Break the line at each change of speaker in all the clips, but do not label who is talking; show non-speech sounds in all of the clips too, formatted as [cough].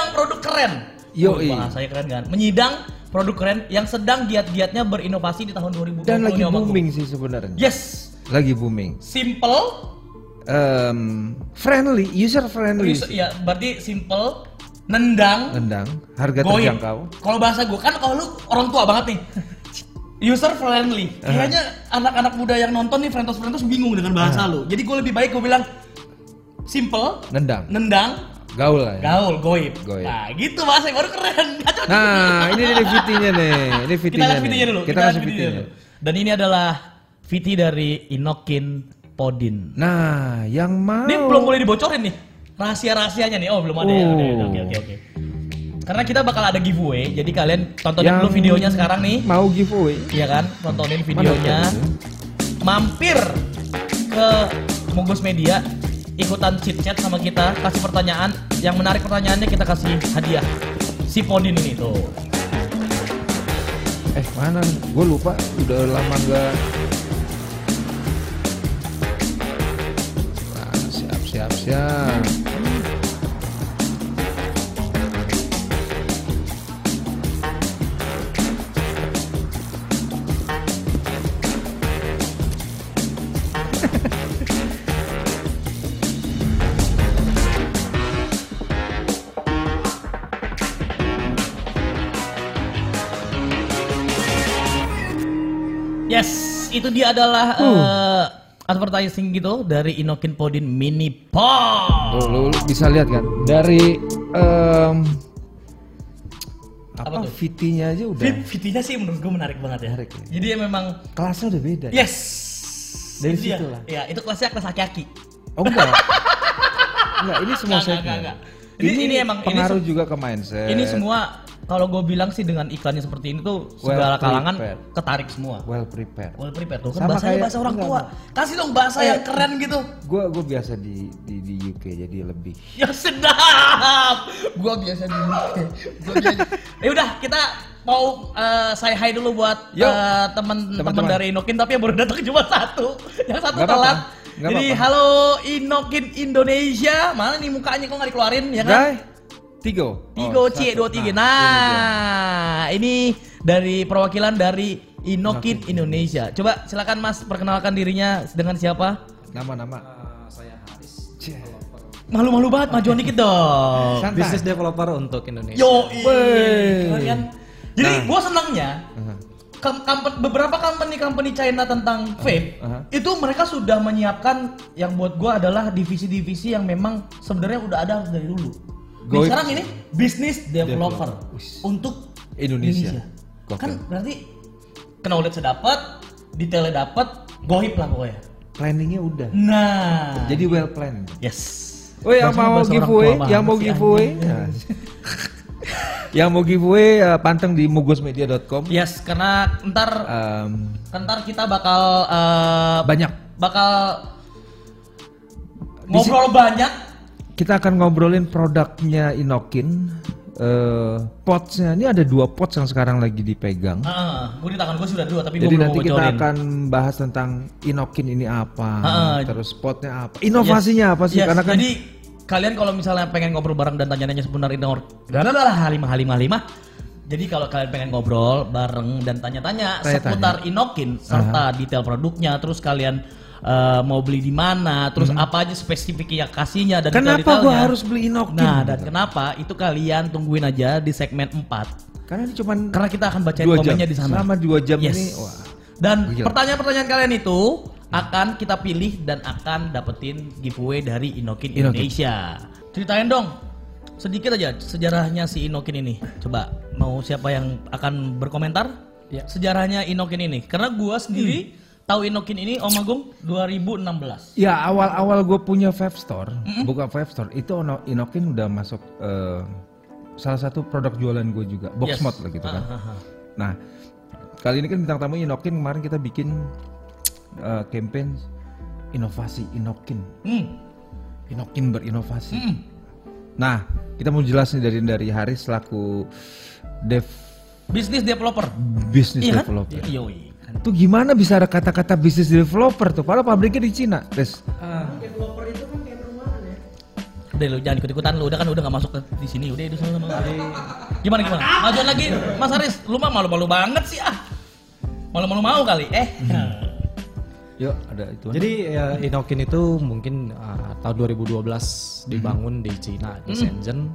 menyidang produk keren. Oh, bahasanya keren kan? Menyidang produk keren yang sedang giat-giatnya berinovasi di tahun 2020
Dan lagi booming sih sebenarnya.
Yes.
Lagi booming.
Simple.
Em, friendly, user friendly.
Use- Ya, berarti simple, nendang,
Tendang, harga
goib.
terjangkau.
Kalau bahasa gue kan kalau lu orang tua banget nih. User friendly. Kayaknya anak-anak muda yang nonton nih Frentos-Frentos bingung dengan bahasa lu. Jadi gue lebih baik gue bilang simple,
Nendang,
nendang,
gaul lah ya.
gaul, goib.
Goib.
Nah, gitu bahasa baru keren. [laughs]
Nah, ini nih VT-nya nih. Ini
kita
VT-nya
kasih
nih.
VT-nya dulu.
Kita
kasih
kasih
VT-nya. Dan ini adalah VT dari Inokin Podin.
Nah, yang mau
Ini belum boleh dibocorin nih. Rahasia-rahasianya nih. Oh, belum ada ya. Oke. Oke, oke, oke. Karena kita bakal ada giveaway, jadi kalian tontonin
Yang
dulu videonya sekarang nih.
mau giveaway.
Iya kan? Tontonin videonya. Mampir ke Mugos Media, ikutan chit chat sama kita, kasih pertanyaan. Yang menarik pertanyaannya kita kasih hadiah. Si Podin ini tuh.
Eh, mana? Gue lupa. Udah lama gak. Siap, siap, siap.
Itu dia adalah eh, advertising gitu dari Inokin Podin Mini Pod.
Lu, bisa lihat kan? Dari em,
Apa
apa? VT-nya aja udah
VT-nya sih menurut gue menarik banget ya.
Menarik ya.
Jadi ya memang
kelasnya udah beda.
yes.
Dari
Itu dia.
situ lah.
Ya, itu kelasnya kelas aki-aki.
Oh enggak. [laughs] enggak, ini semua
Enggak,
segmen.
enggak, enggak, enggak. Ini- ini emang- ini
pengaruh
se-
juga ke mindset.
Ini semua kalau gue bilang sih dengan iklannya seperti ini tuh segala
Well
kalangan
prepared.
ketarik semua.
well prepared.
Well prepared tuh kan
Sama
bahasanya
kayak-
bahasa orang
enggak,
tua. Kasih dong bahasa yang keren gitu.
Gue gue biasa di, di di UK jadi lebih.
Ya sedap. Gua biasa di UK. Gua biasa. [laughs] Ya udah kita mau eh, say hi dulu buat eh, teman-teman dari Inokin tapi yang baru datang [laughs] cuma satu. Yang satu
apa-apa.
telat.
Nggak
Jadi
apa-apa.
halo Inokin Indonesia. Mana nih mukanya kok nggak dikeluarin ya kan?
Guy, Tigo.
Tigo
Oh,
C
satu.
23.
Nah,
Nah, ini dari perwakilan dari Inokin Indonesia. Coba silakan Mas perkenalkan dirinya dengan siapa?
ini dia. Nama-nama. Cie.
Malu-malu banget majuan dikit dong.
Santai.
Business developer untuk Indonesia.
Yo, kan? Jadi
Nah.
gua senangnya
Aha.
kom- company- beberapa company-company China tentang vape
aha.
itu mereka sudah menyiapkan yang buat gua adalah divisi-divisi yang memang sebenarnya udah ada dari dulu.
Goib.
sekarang ini business developer
Wis.
untuk
Indonesia. Gokil.
Kan berarti knowledge dapat, detailnya dapat, gohip lah pokoknya.
Planningnya udah.
Nah,
Jadi well planned.
yes.
Oh yang mau giveaway, [laughs] yang mau giveaway, yang mau giveaway uh, panteng di mugosmedia.com.
Yes, karena ntar
Um,
ntar kita bakal eh,
banyak.
bakal ngobrol banyak
Kita akan ngobrolin produknya Inokin. Eh, potsnya ini ada dua pots yang sekarang lagi dipegang.
gue di tangan gue sudah dua tapi
Jadi nanti kita
bocorin.
akan bahas tentang Inokin ini apa,
Ah,
terus potnya apa, inovasinya apa sih?
Yes,
Karena kan
jadi kalian kalau misalnya pengen ngobrol bareng dan tanya-tanya seputar inor adalah halimah halimah halimah jadi kalau kalian pengen ngobrol bareng dan tanya-tanya
Tanya-tanya.
seputar Inokin serta detail produknya terus kalian eh, mau beli di mana terus apa aja spesifikasinya dan
Hmm. kenapa gua harus beli Inokin?
Nah, dan kenapa? Itu kalian tungguin aja di segmen 4.
Karena ini cuman
Karena kita akan bacain komennya di sana.
Selama dua jam
Yes.
ini, wah.
Dan pertanyaan-pertanyaan kalian itu akan kita pilih dan akan dapetin giveaway dari Inokin
Inokin.
Indonesia. Ceritain dong sedikit aja sejarahnya si Inokin ini. Coba mau siapa yang akan berkomentar?
Ya.
Sejarahnya Inokin ini. Karena gua sendiri tahu Inokin ini Om Agung 2016.
Ya awal-awal gue punya vape store, buka vape store itu Ono- Inokin udah masuk eh, salah satu produk jualan gue juga, box
Yes.
mod lah gitu kan.
Ah, ah, ah.
Nah kali ini kan bintang tamu Inokin kemarin kita bikin eh, campaign inovasi Inokin,
Hmm.
Inokin berinovasi.
Hmm.
Nah kita mau jelasin dari dari Haris selaku dev
Business developer.
business
Iya kan?
developer.
Yoi. Kan.
Tuh gimana bisa ada kata-kata business developer tuh? Padahal pabriknya di Cina, Res.
Ah,
Developer itu kan kayak perumahan ya. Udah lu jangan ikut-ikutan lu, udah kan udah gak masuk ke di sini, udah itu sana sama. Gimana gimana? Majuan lagi Mas Haris, lu mah malu-malu banget sih ah. Malu-malu mau kali. Eh.
Yuk, ada itu.
Jadi ya, Inokin itu mungkin uh, tahun 2012 dibangun di Cina di Shenzhen.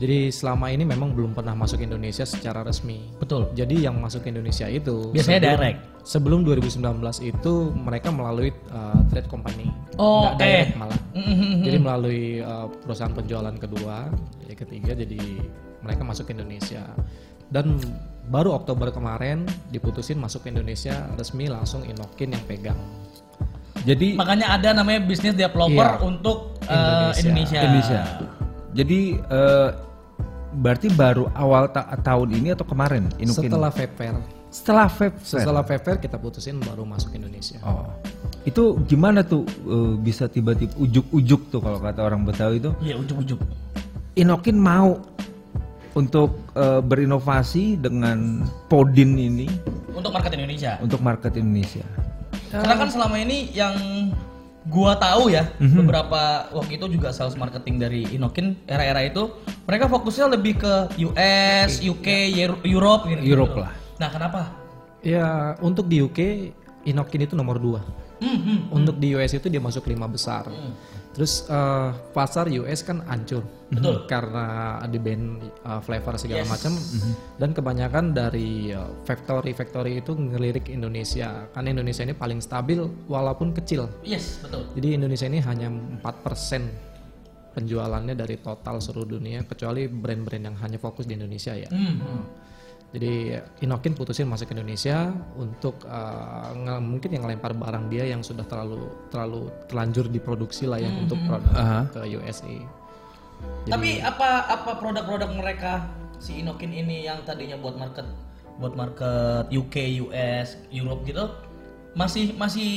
Jadi selama ini memang belum pernah masuk Indonesia secara resmi.
Betul.
Jadi yang masuk ke Indonesia itu
Biasanya
sebelum-
direct.
Sebelum 2019 itu mereka melalui uh, trade company.
Oh,
Nggak
oke.
direct malah.
Mhm.
Jadi melalui uh, perusahaan penjualan kedua, ya ketiga jadi mereka masuk ke Indonesia. Dan baru Oktober kemarin diputusin masuk ke Indonesia resmi langsung Inokin yang pegang.
Jadi
Makanya ada namanya bisnis developer
Iya.
untuk eh,
Indonesia.
Indonesia.
Indonesia. Jadi eh, berarti baru awal ta- tahun ini atau kemarin Inukin?
Setelah vape fair,
setelah vape fair?
setelah vape fair kita putusin baru masuk Indonesia.
Oh. Itu gimana tuh eh, bisa tiba-tiba ujuk-ujuk tuh kalau kata orang Betawi itu
Iya, ujuk-ujuk.
Inokin mau untuk eh, berinovasi dengan Podin ini
Untuk market Indonesia.
untuk market Indonesia.
Karena kan selama ini yang gua tahu ya,
Mhm.
beberapa waktu itu juga sales marketing dari Inokin era-era itu, mereka fokusnya lebih ke US, UK, Yer- Europe gitu.
Europe lah.
Nah, kenapa?
Ya untuk di UK Inokin itu nomor dua.
Hmm, hmm.
Untuk di US itu dia masuk lima besar. Terus eh, pasar US kan hancur
Betul.
karena di band eh, flavor segala
Yes.
macam dan kebanyakan dari eh, factory factory itu ngelirik Indonesia karena Indonesia ini paling stabil walaupun kecil.
Yes, betul.
Jadi Indonesia ini hanya 4% penjualannya dari total seluruh dunia kecuali brand-brand yang hanya fokus di Indonesia ya.
Hmm, hmm.
Jadi Inokin putusin masuk ke Indonesia untuk uh, mungkin yang lempar barang dia yang sudah terlalu terlalu terlanjur diproduksi lah ya untuk produk
Aha.
ke USA.
Tapi apa apa produk-produk mereka si Inokin ini yang tadinya buat market buat market UK, US, Europe gitu masih masih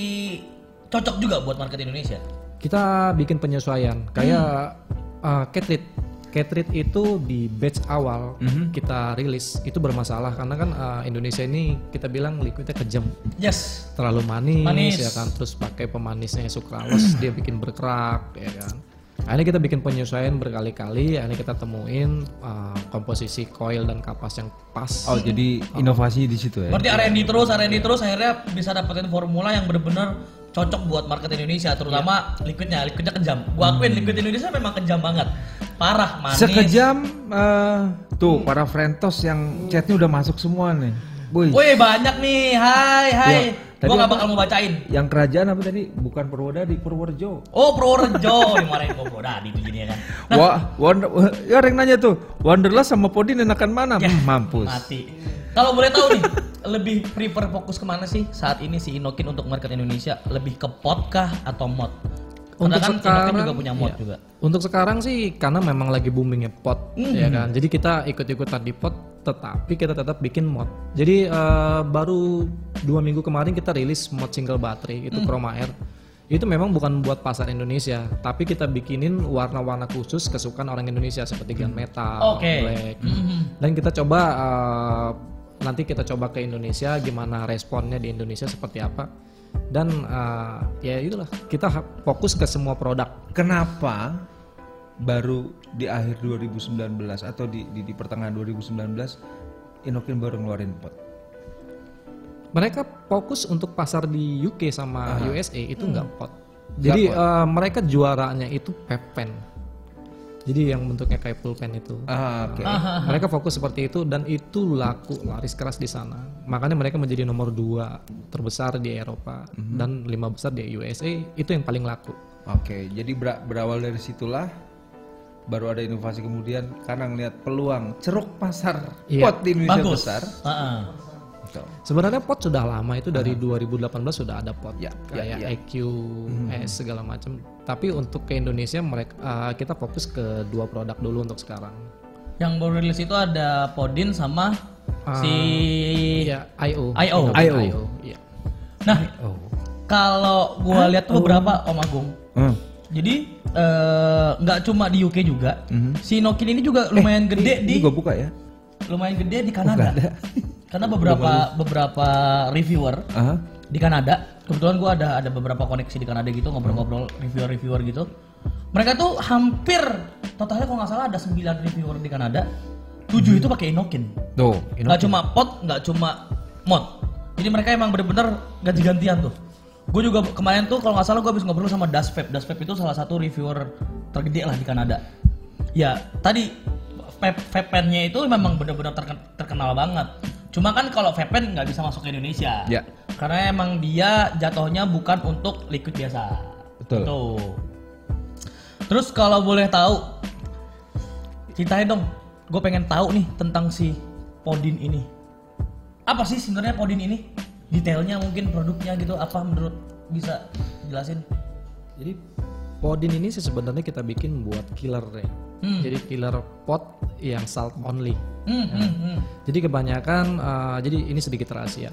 cocok juga buat market Indonesia.
Kita bikin penyesuaian kayak uh, Catrit. Catrit itu di batch awal kita rilis itu bermasalah karena kan uh, Indonesia ini kita bilang liquidnya kejam.
Yes.
terlalu manis,
Manis.
ya kan terus pakai pemanisnya sukralose [clears throat] dia bikin berkerak ya kan akhirnya kita bikin penyesuaian berkali-kali akhirnya kita temuin uh, komposisi coil dan kapas yang pas
Oh, jadi inovasi di situ ya.
Berarti R&D terus, R&D terus akhirnya bisa dapetin formula yang benar-benar cocok buat market Indonesia, terutama liquidnya, liquidnya kejam. Gua akuin liquid Indonesia memang kejam banget. Parah, manis.
Sekejam eh, tuh para Frentos yang chatnya udah masuk semua nih. Boy,
Woi, banyak nih. Hai, hai.
Ya, tadi
Gua gak bakal mau bacain.
yang kerajaan apa tadi? Bukan Purwodadi, Purworejo.
Oh, Purworejo [laughs] dimarahin gua Purwodadi itu jadinya kan. [laughs]
Wah, Wonder, ya orang nanya tuh, Wanderlust sama Podin enakan mana?
Ya,
Hmm, mampus.
Mati. Kalau boleh tahu nih, lebih prefer fokus ke mana sih saat ini si Inokin untuk market Indonesia? Lebih ke pot kah atau mod? Karena
Untuk
kan Inokin
sekarang,
juga punya mod
iya.
juga.
Untuk sekarang sih karena memang lagi boomingnya pot,
Hmm.
ya kan. Jadi kita ikut-ikutan di pot, tetapi kita tetap bikin mod. Jadi eh, baru dua minggu kemarin kita rilis mod single battery
Hmm.
itu Chroma Air. Itu memang bukan buat pasar Indonesia, tapi kita bikinin warna-warna khusus kesukaan orang Indonesia seperti gunmetal,
Hmm. Oke.
black.
Mhm.
Dan kita coba eh, nanti kita coba ke Indonesia gimana responnya di Indonesia seperti apa. Dan eh, ya itulah kita fokus ke semua produk.
Kenapa baru di akhir 2019 atau di, di, di pertengahan 2019 Inokin baru ngeluarin pot?
Mereka fokus untuk pasar di UK sama USA itu nggak pot. Jadi eh, mereka juaranya itu peppen. Jadi yang bentuknya kayak pulpen itu.
Ah, oke.
Mereka fokus seperti itu dan itu laku laris keras di sana. Makanya mereka menjadi nomor dua terbesar di Eropa dan lima besar di USA itu yang paling laku.
Oke, jadi ber- berawal dari situlah baru ada inovasi kemudian karena ngelihat peluang ceruk pasar
Iya.
pot di Indonesia
Bagus.
besar.
Heeh.
Gitu.
Sebenarnya pot sudah lama itu dari 2018 sudah ada pot
Ya,
kayak
ya, ya.
IQ, S segala macam. Tapi untuk ke Indonesia mereka eh, kita fokus ke dua produk dulu untuk sekarang.
Yang baru rilis itu ada Podin sama si
Iya, IO.
IO.
IO. Iya.
Nah,
Oh.
kalau gua lihat tuh beberapa Om Agung.
Hmm.
Jadi eh, nggak cuma di UK juga, si Nokin ini juga lumayan gede di
Ini gue buka ya.
lumayan gede di Kanada. Karena beberapa beberapa reviewer
Aha.
di Kanada, kebetulan gua ada ada beberapa koneksi di Kanada gitu ngobrol-ngobrol reviewer-reviewer gitu. Mereka tuh hampir totalnya kalau nggak salah ada 9 reviewer di Kanada. 7 itu pakai Inokin.
Tuh,
Nggak cuma pot, nggak cuma mod. Jadi mereka emang bener-bener ganti-gantian tuh. Gue juga kemarin tuh kalau nggak salah gue habis ngobrol sama Dasvep. Dasvep itu salah satu reviewer tergede lah di Kanada. Ya tadi vape-nya itu memang bener-bener terken- terkenal banget. Cuma kan kalau vape nggak bisa masuk ke Indonesia.
Ya.
Karena emang dia jatuhnya bukan untuk liquid biasa.
Betul.
Tuh. Terus kalau boleh tahu, ceritain dong. Gue pengen tahu nih tentang si Podin ini. Apa sih sebenarnya Podin ini? Detailnya mungkin produknya gitu apa menurut bisa jelasin?
Jadi podin ini sih sebenarnya kita bikin buat killer ya.
Hmm.
Jadi killer pot yang salt only.
Hmm, hmm, hmm.
Jadi kebanyakan uh, jadi ini sedikit rahasia.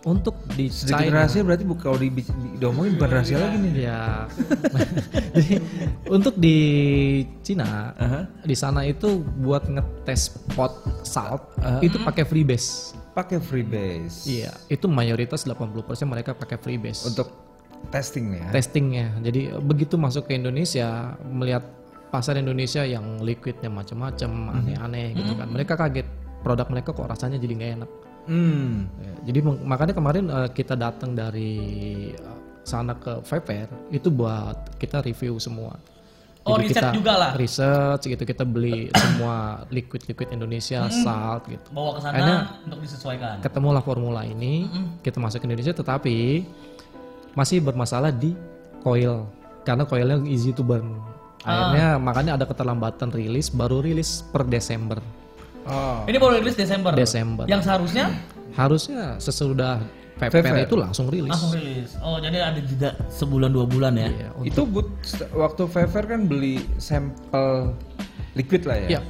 Untuk di
sedikit
China,
rahasia berarti kalau di, di, diomongin bukan rahasia lagi nih.
Ya. [laughs] Jadi untuk di Cina,
Aha.
di sana itu buat ngetes pot salt itu pakai freebase.
Pakai freebase.
Iya, itu mayoritas 80% mereka pakai freebase.
Untuk testing ya.
testingnya. Jadi begitu masuk ke Indonesia melihat pasar Indonesia yang liquidnya macam-macam, aneh-aneh gitu kan. Mereka kaget produk mereka kok rasanya jadi nggak enak.
Hmm.
Ya, jadi makanya kemarin eh, kita datang dari eh, sana ke Vape Fair itu buat kita review semua.
Oh,
Jadi
riset
kita
juga lah.
Research gitu kita beli [coughs] semua liquid-liquid Indonesia, salt gitu.
Bawa ke sana untuk disesuaikan.
Ketemulah formula ini, kita masuk ke Indonesia tetapi masih bermasalah di coil karena coilnya easy to burn. Akhirnya makanya ada keterlambatan rilis, baru rilis per Desember.
Oh.
Ini baru rilis Desember.
Desember.
Yang seharusnya
Harusnya sesudah.
Fair
itu langsung rilis.
langsung rilis. Oh, jadi ada jeda sebulan dua bulan ya.
Iya, untuk-
Itu but waktu Fair kan beli sampel liquid lah ya.
Iya.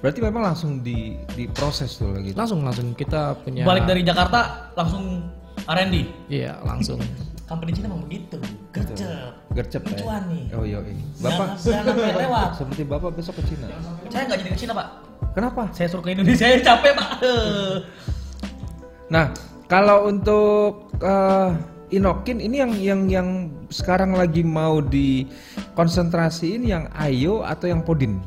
Berarti memang langsung di diproses tuh lagi.
langsung langsung kita punya
Balik dari Jakarta langsung R&D.
Iya, langsung.
Company Cina emang begitu. Gercep.
Gercep ya.
Lucuan nih.
Oh iya ini. Bapak
Jangan, jangan sampai lewat. [laughs]
seperti Bapak besok ke Cina.
Saya nggak jadi ke Cina, Pak.
Kenapa?
Saya suruh ke Indonesia, saya [laughs] capek, Pak.
Nah, kalau untuk eh, Inokin ini yang yang yang sekarang lagi mau dikonsentrasiin yang Ayo atau yang Podin?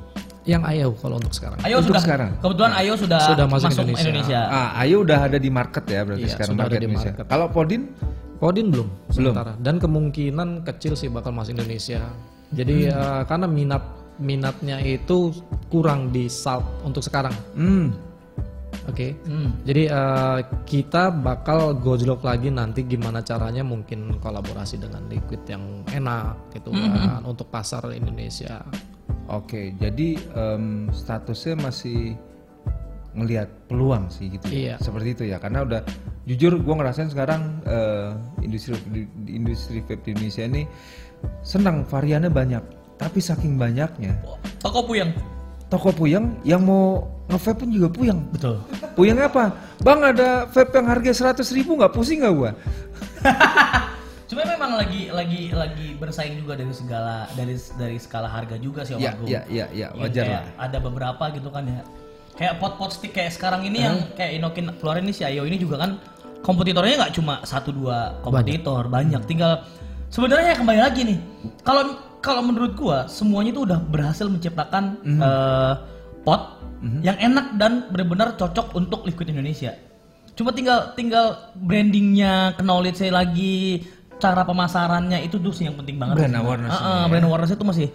Yang Ayo kalau untuk sekarang.
Ayo
Untuk
sudah
sekarang.
Kebetulan Ayo sudah,
Sudah masuk
masuk,
Indonesia.
Indonesia.
Ah, Ayo udah ada di market ya berarti
Iya,
sekarang
sudah ada
market
di
Indonesia.
market.
Kalau Podin
Podin belum sementara dan kemungkinan kecil sih bakal masuk Indonesia. Jadi eh, karena minat minatnya itu kurang di salt untuk sekarang.
hmm,
Oke.
Hmm.
Jadi eh, kita bakal gojlok lagi nanti gimana caranya mungkin kolaborasi dengan liquid yang enak gitu kan untuk pasar Indonesia.
Oke, jadi em, statusnya masih ngelihat peluang sih gitu. ya.
Iya.
Seperti itu ya, karena udah jujur gue ngerasain sekarang eh, industri di industri vape di Indonesia ini senang variannya banyak, tapi saking banyaknya
Toko puyeng.
Toko puyeng yang mau nge-vape pun juga puyeng.
Betul.
Puyeng apa? Bang ada vape yang harga 100 ribu nggak pusing nggak gua? [laughs]
Cuma memang lagi lagi lagi bersaing juga dari segala dari dari skala harga juga sih Om
Ya,
Agung.
ya, ya, ya,
Yang
wajar
kayak
lah.
Ada beberapa gitu kan ya. Kayak pot-pot stick kayak sekarang ini yang kayak Inokin keluarin ini si Ayo ini juga kan kompetitornya nggak cuma satu dua kompetitor, banyak. Tinggal sebenarnya kembali lagi nih. Kalau kalau menurut gua semuanya itu udah berhasil menciptakan eh, pot yang enak dan benar-benar cocok untuk liquid Indonesia. Cuma tinggal tinggal brandingnya, knowledge lagi, cara pemasarannya itu tuh sih yang penting banget.
Brand
sih.
awareness-nya
Ah, ah, brand awareness itu masih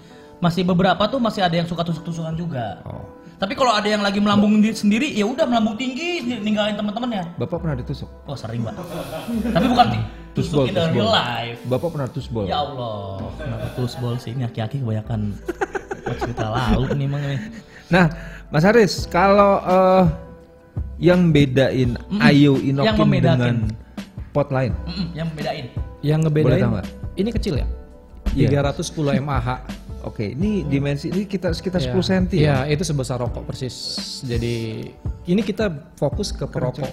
masih beberapa tuh masih ada yang suka tusuk-tusukan juga.
Oh.
Tapi kalau ada yang lagi melambung di- sendiri, ya udah melambung tinggi, ninggalin teman-temannya.
Bapak pernah ditusuk?
Oh sering pak. Tapi bukan di- tusuk
Tusbol,
in the real life.
Bapak pernah tusbol?
Ya Allah, kenapa tusbol sih? Ini aki-aki kebanyakan cerita lalu nih emang nih.
Nah, Mas Haris, kalau eh, yang bedain Ayo Inokin
Yang membedakin.
dengan pot lain,
Mm-mm, yang bedain.
Yang
Boleh
ngebedain
tahu nggak?
ini kecil ya.
Iya.
310 mAh.
Oke, ini dimensi ini kita sekitar
Ya.
10 cm ya?
Iya, itu sebesar rokok persis. Jadi ini kita fokus ke perokok.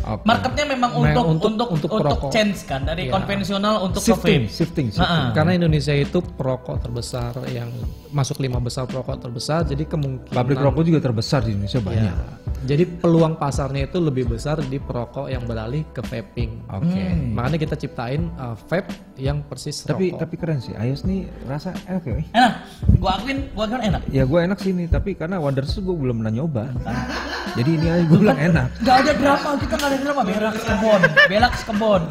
Oke.
Marketnya memang untuk
untuk-
untuk
untuk
untuk,
perokok.
change kan dari
Iya.
konvensional untuk ke
shifting,
vape.
shifting, shifting.
Nah,
Karena Indonesia itu perokok terbesar yang masuk lima besar perokok terbesar, jadi kemungkinan
Pabrik rokok juga terbesar di Indonesia
Ya,
banyak.
jadi peluang pasarnya itu lebih besar di perokok yang beralih ke vaping.
Oke.
Makanya kita ciptain uh, vape yang persis
Tapi
rokok.
tapi keren sih. Ayos nih rasa enak ya.
Enak. Gua akuin, gua akuin enak.
Ya gue enak sih ini, tapi karena Wonders gue belum pernah nyoba. [laughs] Jadi ini aja gue bilang enak.
Gak ada drama, kita gak ada drama. Berak kebon, belak kebon.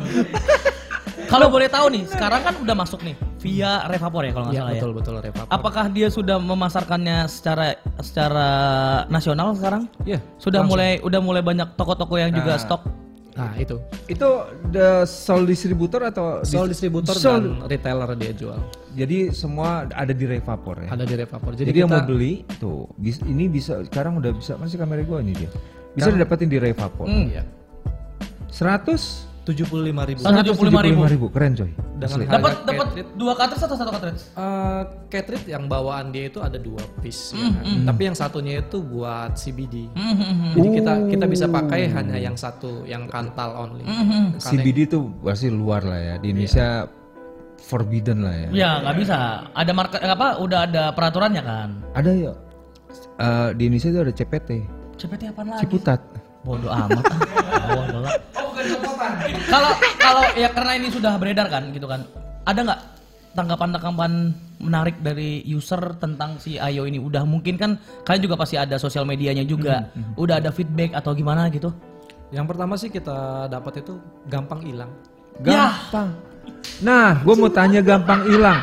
Kalau boleh tahu nih, sekarang kan udah masuk nih via Revapor ya kalau nggak
ya
salah
betul
ya.
betul Revapor.
Apakah dia sudah memasarkannya secara secara nasional sekarang?
Ya,
Sudah
langsung.
mulai udah mulai banyak toko-toko yang juga
Nah.
stok.
Nah itu
Itu the sole distributor atau
sole distributor
sole-
dan retailer dia jual.
Jadi semua ada di Revapor ya.
Ada di Revapor.
Jadi,
Jadi,
yang
kita
mau beli tuh, ini bisa sekarang udah bisa masih kamera gue ini dia. Bisa
Sekarang-
didapetin di Revapor.
Hmm.
Iya.
100
75 ribu.
Satu-
175 ribu, keren coy.
Dengan
Dapat dapat dua cartridge atau satu cartridge?
Uh, cartridge yang bawaan dia itu ada dua piece, ya
Hmm,
kan? tapi yang satunya itu buat CBD.
Hmm, hmm, hmm.
Jadi kita kita bisa pakai hanya yang satu, yang kantal only.
Hmm,
Karena-
CBD itu pasti luar lah ya. Di Indonesia forbidden lah ya.
Ya nggak bisa. Ada market apa? Udah ada peraturannya kan.
Ada ya. Eh, di Indonesia itu ada CPT,
CPT apa lagi?
Ciputat.
Bodoh amat. [laughs] Bodoh. Kalau kalau ya karena ini sudah beredar kan gitu kan. Ada nggak tanggapan-tanggapan menarik dari user tentang si Ayo ini? Udah mungkin kan kalian juga pasti ada sosial medianya juga. Udah ada feedback atau gimana gitu?
Yang pertama sih kita dapat itu gampang hilang.
Gampang. Nah, gue mau tanya gampang hilang.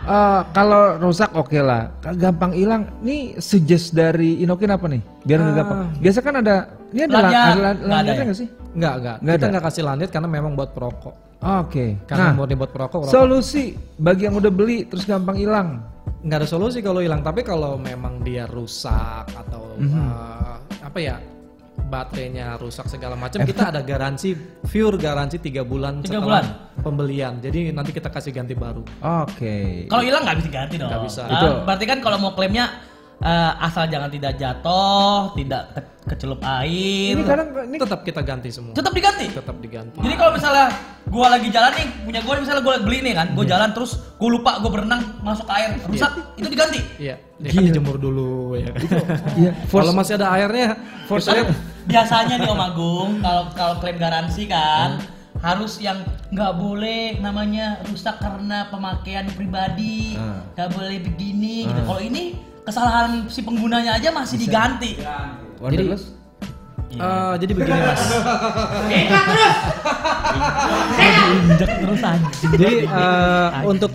Eh, kalau rusak oke lah. Kalau Gampang hilang. Nih suggest dari Inokin apa nih? Biar nggak gampang. Biasa kan ada. Ini ada
Lanyar.
la- ada la-
Nggak ada ya?
nggak sih?
Enggak.
Nggak
kita nggak kasih landed karena memang buat perokok.
Oke.
Karena
Nah,
murni buat perokok, rokok.
solusi bagi yang udah beli terus gampang hilang.
nggak ada solusi kalau hilang. Tapi kalau memang dia rusak atau
Mhm.
uh, apa ya baterainya rusak segala macam, kita ada garansi pure garansi tiga bulan
Tiga
setelah
bulan?
pembelian. Jadi nanti kita kasih ganti baru.
Oke.
Kalau hilang nggak bisa ganti dong.
Nggak bisa.
Itu.
Berarti kan kalau mau klaimnya eh, asal jangan tidak jatuh, tidak ke- kecelup air,
Ini kadang ini
Tetap kita ganti semua.
tetap diganti.
Tetap diganti.
Jadi kalau misalnya gua lagi jalan nih, punya gua nih, misalnya gua beli nih kan, gua
Hmm.
jalan terus gua lupa gua berenang masuk ke air, rusak, itu diganti.
Iya, dia kan dijemur dulu ya.
Iya,
Kalau masih ada airnya,
force air.
Biasanya nih Om Agung, kalau kalau klaim garansi kan
Hmm.
harus yang nggak boleh namanya rusak karena pemakaian pribadi, nggak boleh begini. Gitu. Kalau ini kesalahan si penggunanya aja masih diganti.
Wonderless.
Eh, jadi begini mas.
Injek terus anjing.
Jadi eh, untuk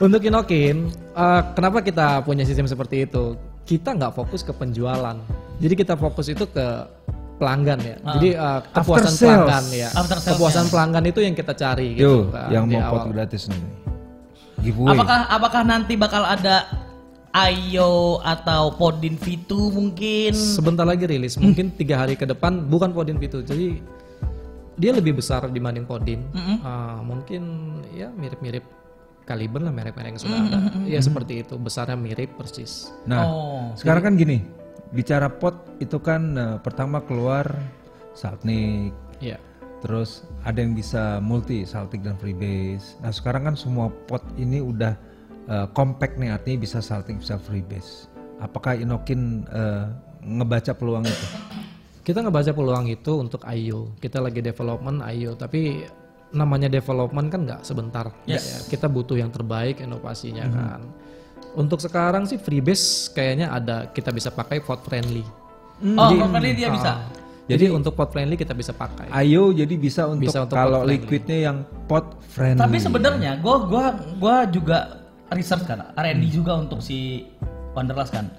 untuk Inokin, eh, kenapa kita punya sistem seperti itu? Kita nggak fokus ke penjualan. Jadi kita fokus itu ke pelanggan ya. Jadi eh, kepuasan pelanggan ya. Kepuasan
ya.
pelanggan itu yang kita cari
Yo,
gitu.
Yang mau pot gratis nih. Giveaway.
Apakah apakah nanti bakal ada Ayo atau Podin V2 mungkin?
Sebentar lagi rilis, mungkin tiga hari ke depan bukan Podin itu. Jadi dia lebih besar dibanding Podin. Ah, mungkin ya mirip-mirip kaliber lah merek-merek yang sudah ada. Ya seperti itu, besarnya mirip persis.
Nah,
Oh,
sekarang kan gini, bicara pot itu kan eh, pertama keluar Saltnik,
Ya.
Terus ada yang bisa multi Saltik dan Freebase. Nah, sekarang kan semua pot ini udah eh, compact nih, artinya bisa Saltik bisa Freebase. Apakah Inokin eh, ngebaca peluang itu?
Kita ngebaca peluang itu untuk IO. Kita lagi development IO, tapi namanya development kan nggak sebentar.
Yes.
Ya, kita butuh yang terbaik inovasinya kan. Untuk sekarang sih Freebase kayaknya ada kita bisa pakai pot friendly.
Oh, properly dia bisa.
Ah, jadi, untuk pot friendly kita bisa pakai.
Ayo jadi bisa untuk,
Bisa untuk
kalau liquidnya yang pot friendly.
Tapi sebenarnya gua gua gua juga research kan, R&D juga untuk si Wanderlust kan.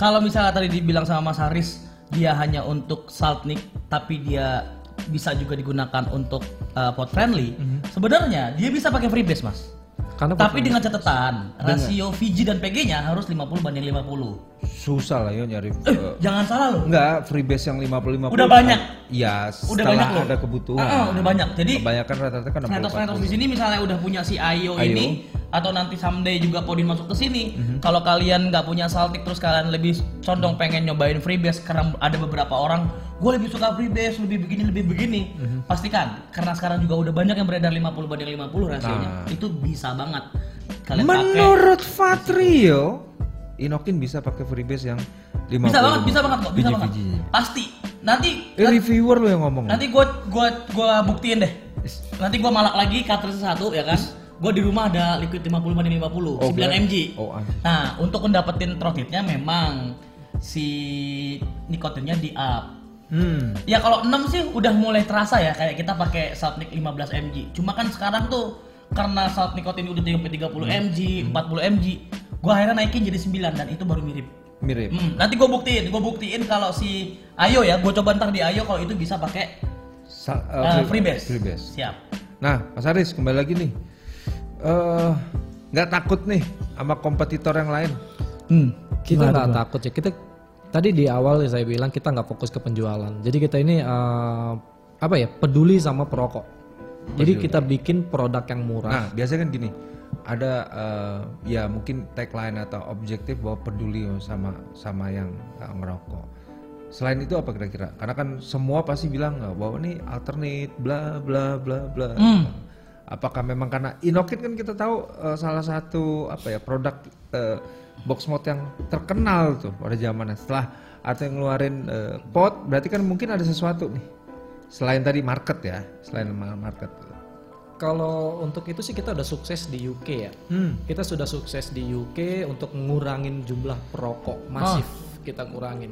Kalau misalnya tadi dibilang sama Mas Haris dia hanya untuk Saltnik tapi dia bisa juga digunakan untuk uh, pot friendly. Sebenarnya dia bisa pakai freebase, Mas.
Karena
Tapi dengan catatan rasio VG dan PG-nya harus 50 banding 50.
Susah lah yo nyari eh,
Jangan salah loh.
enggak freebase yang 50 50
Udah banyak.
Iya,
Udah banyak loh.
ada kebutuhan.
Ah, ah, udah banyak. Jadi
kebanyakan rata-rata kan 60
Kreator-kreator di sini misalnya udah punya si Ayo,
Ayo.
ini atau nanti someday juga Podin masuk ke sini.
Mhm.
Kalau kalian nggak punya Saltik terus kalian lebih condong pengen nyobain freebase karena ada beberapa orang gue lebih suka freebase, lebih begini, lebih begini.
Mhm.
Pastikan karena sekarang juga udah banyak yang beredar 50 banding 50 rasionya.
Nah.
Itu bisa banget. Kalian pakai.
Menurut Fatrio, Inokin bisa pakai freebase yang 50.
Bisa banget, bisa banget kok, bisa banget. Pasti. Nanti
Eh, reviewer lo yang ngomong.
Nanti gua gua gua buktiin deh. Nanti gua malak lagi cartridge satu ya kan. Gua di rumah ada liquid 50 banding 50,
Oh,
9
kirain-
mg.
Oh.
Nah, untuk mendapetin trotitnya memang si nikotinnya di up.
Hmm.
Ya kalau 6 sih udah mulai terasa ya kayak kita pakai Saltnik 15 mg. Cuma kan sekarang tuh karena salt nikotin udah sampai 30
Hmm.
mg, 40 mg, gua akhirnya naikin jadi 9 dan itu baru mirip.
Mirip.
Hmm, nanti gue buktiin, gue buktiin kalau si Ayo ya, gue coba ntar di Ayo kalau itu bisa pakai
Sa-
uh,
eh,
freebase.
freebase.
Siap.
Nah, Mas Aris kembali lagi nih. Eh, nggak takut nih sama kompetitor yang lain?
Hmm.
kita nggak takut ya kita tadi di awal saya bilang kita nggak fokus ke penjualan jadi kita ini eh, apa ya peduli sama perokok jadi kita bikin produk yang murah
Nah, biasanya kan gini, ada eh, ya mungkin tagline atau objektif bahwa peduli sama sama yang eh, ngerokok. Selain itu apa kira-kira? Karena kan semua pasti bilang eh, bahwa ini alternate, bla bla bla bla.
Hmm.
Apakah memang karena Inokin kan kita tahu eh, salah satu apa ya produk eh, box mode yang terkenal tuh pada zamannya. Setelah ada yang ngeluarin eh, pot, berarti kan mungkin ada sesuatu nih. Selain tadi market ya, selain market.
kalau untuk itu sih kita udah sukses di UK ya
Hmm.
kita sudah sukses di UK untuk ngurangin jumlah perokok masif kita kurangin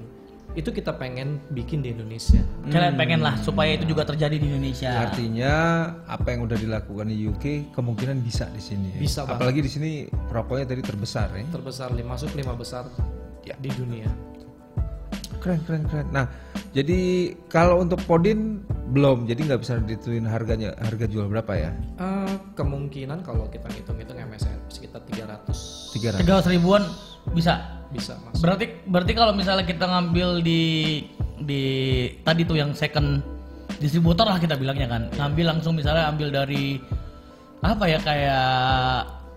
itu kita pengen bikin di Indonesia
Kalian pengen lah supaya itu juga terjadi di Indonesia.
Artinya apa yang udah dilakukan di UK kemungkinan bisa di sini. ya.
Bisa banget.
Apalagi di sini rokoknya tadi terbesar ya.
terbesar lima masuk lima besar
Ya.
di dunia
Keren keren keren. Nah jadi kalau untuk Podin belum, jadi nggak bisa ditentuin harganya harga jual berapa ya?
Eh, kemungkinan kalau kita ngitung-ngitung MSN sekitar 300
Tiga
Tiga ribuan bisa.
bisa mas
Berarti berarti kalau misalnya kita ngambil di di tadi tuh yang second distributor lah kita bilangnya kan, ngambil langsung misalnya ambil dari apa ya kayak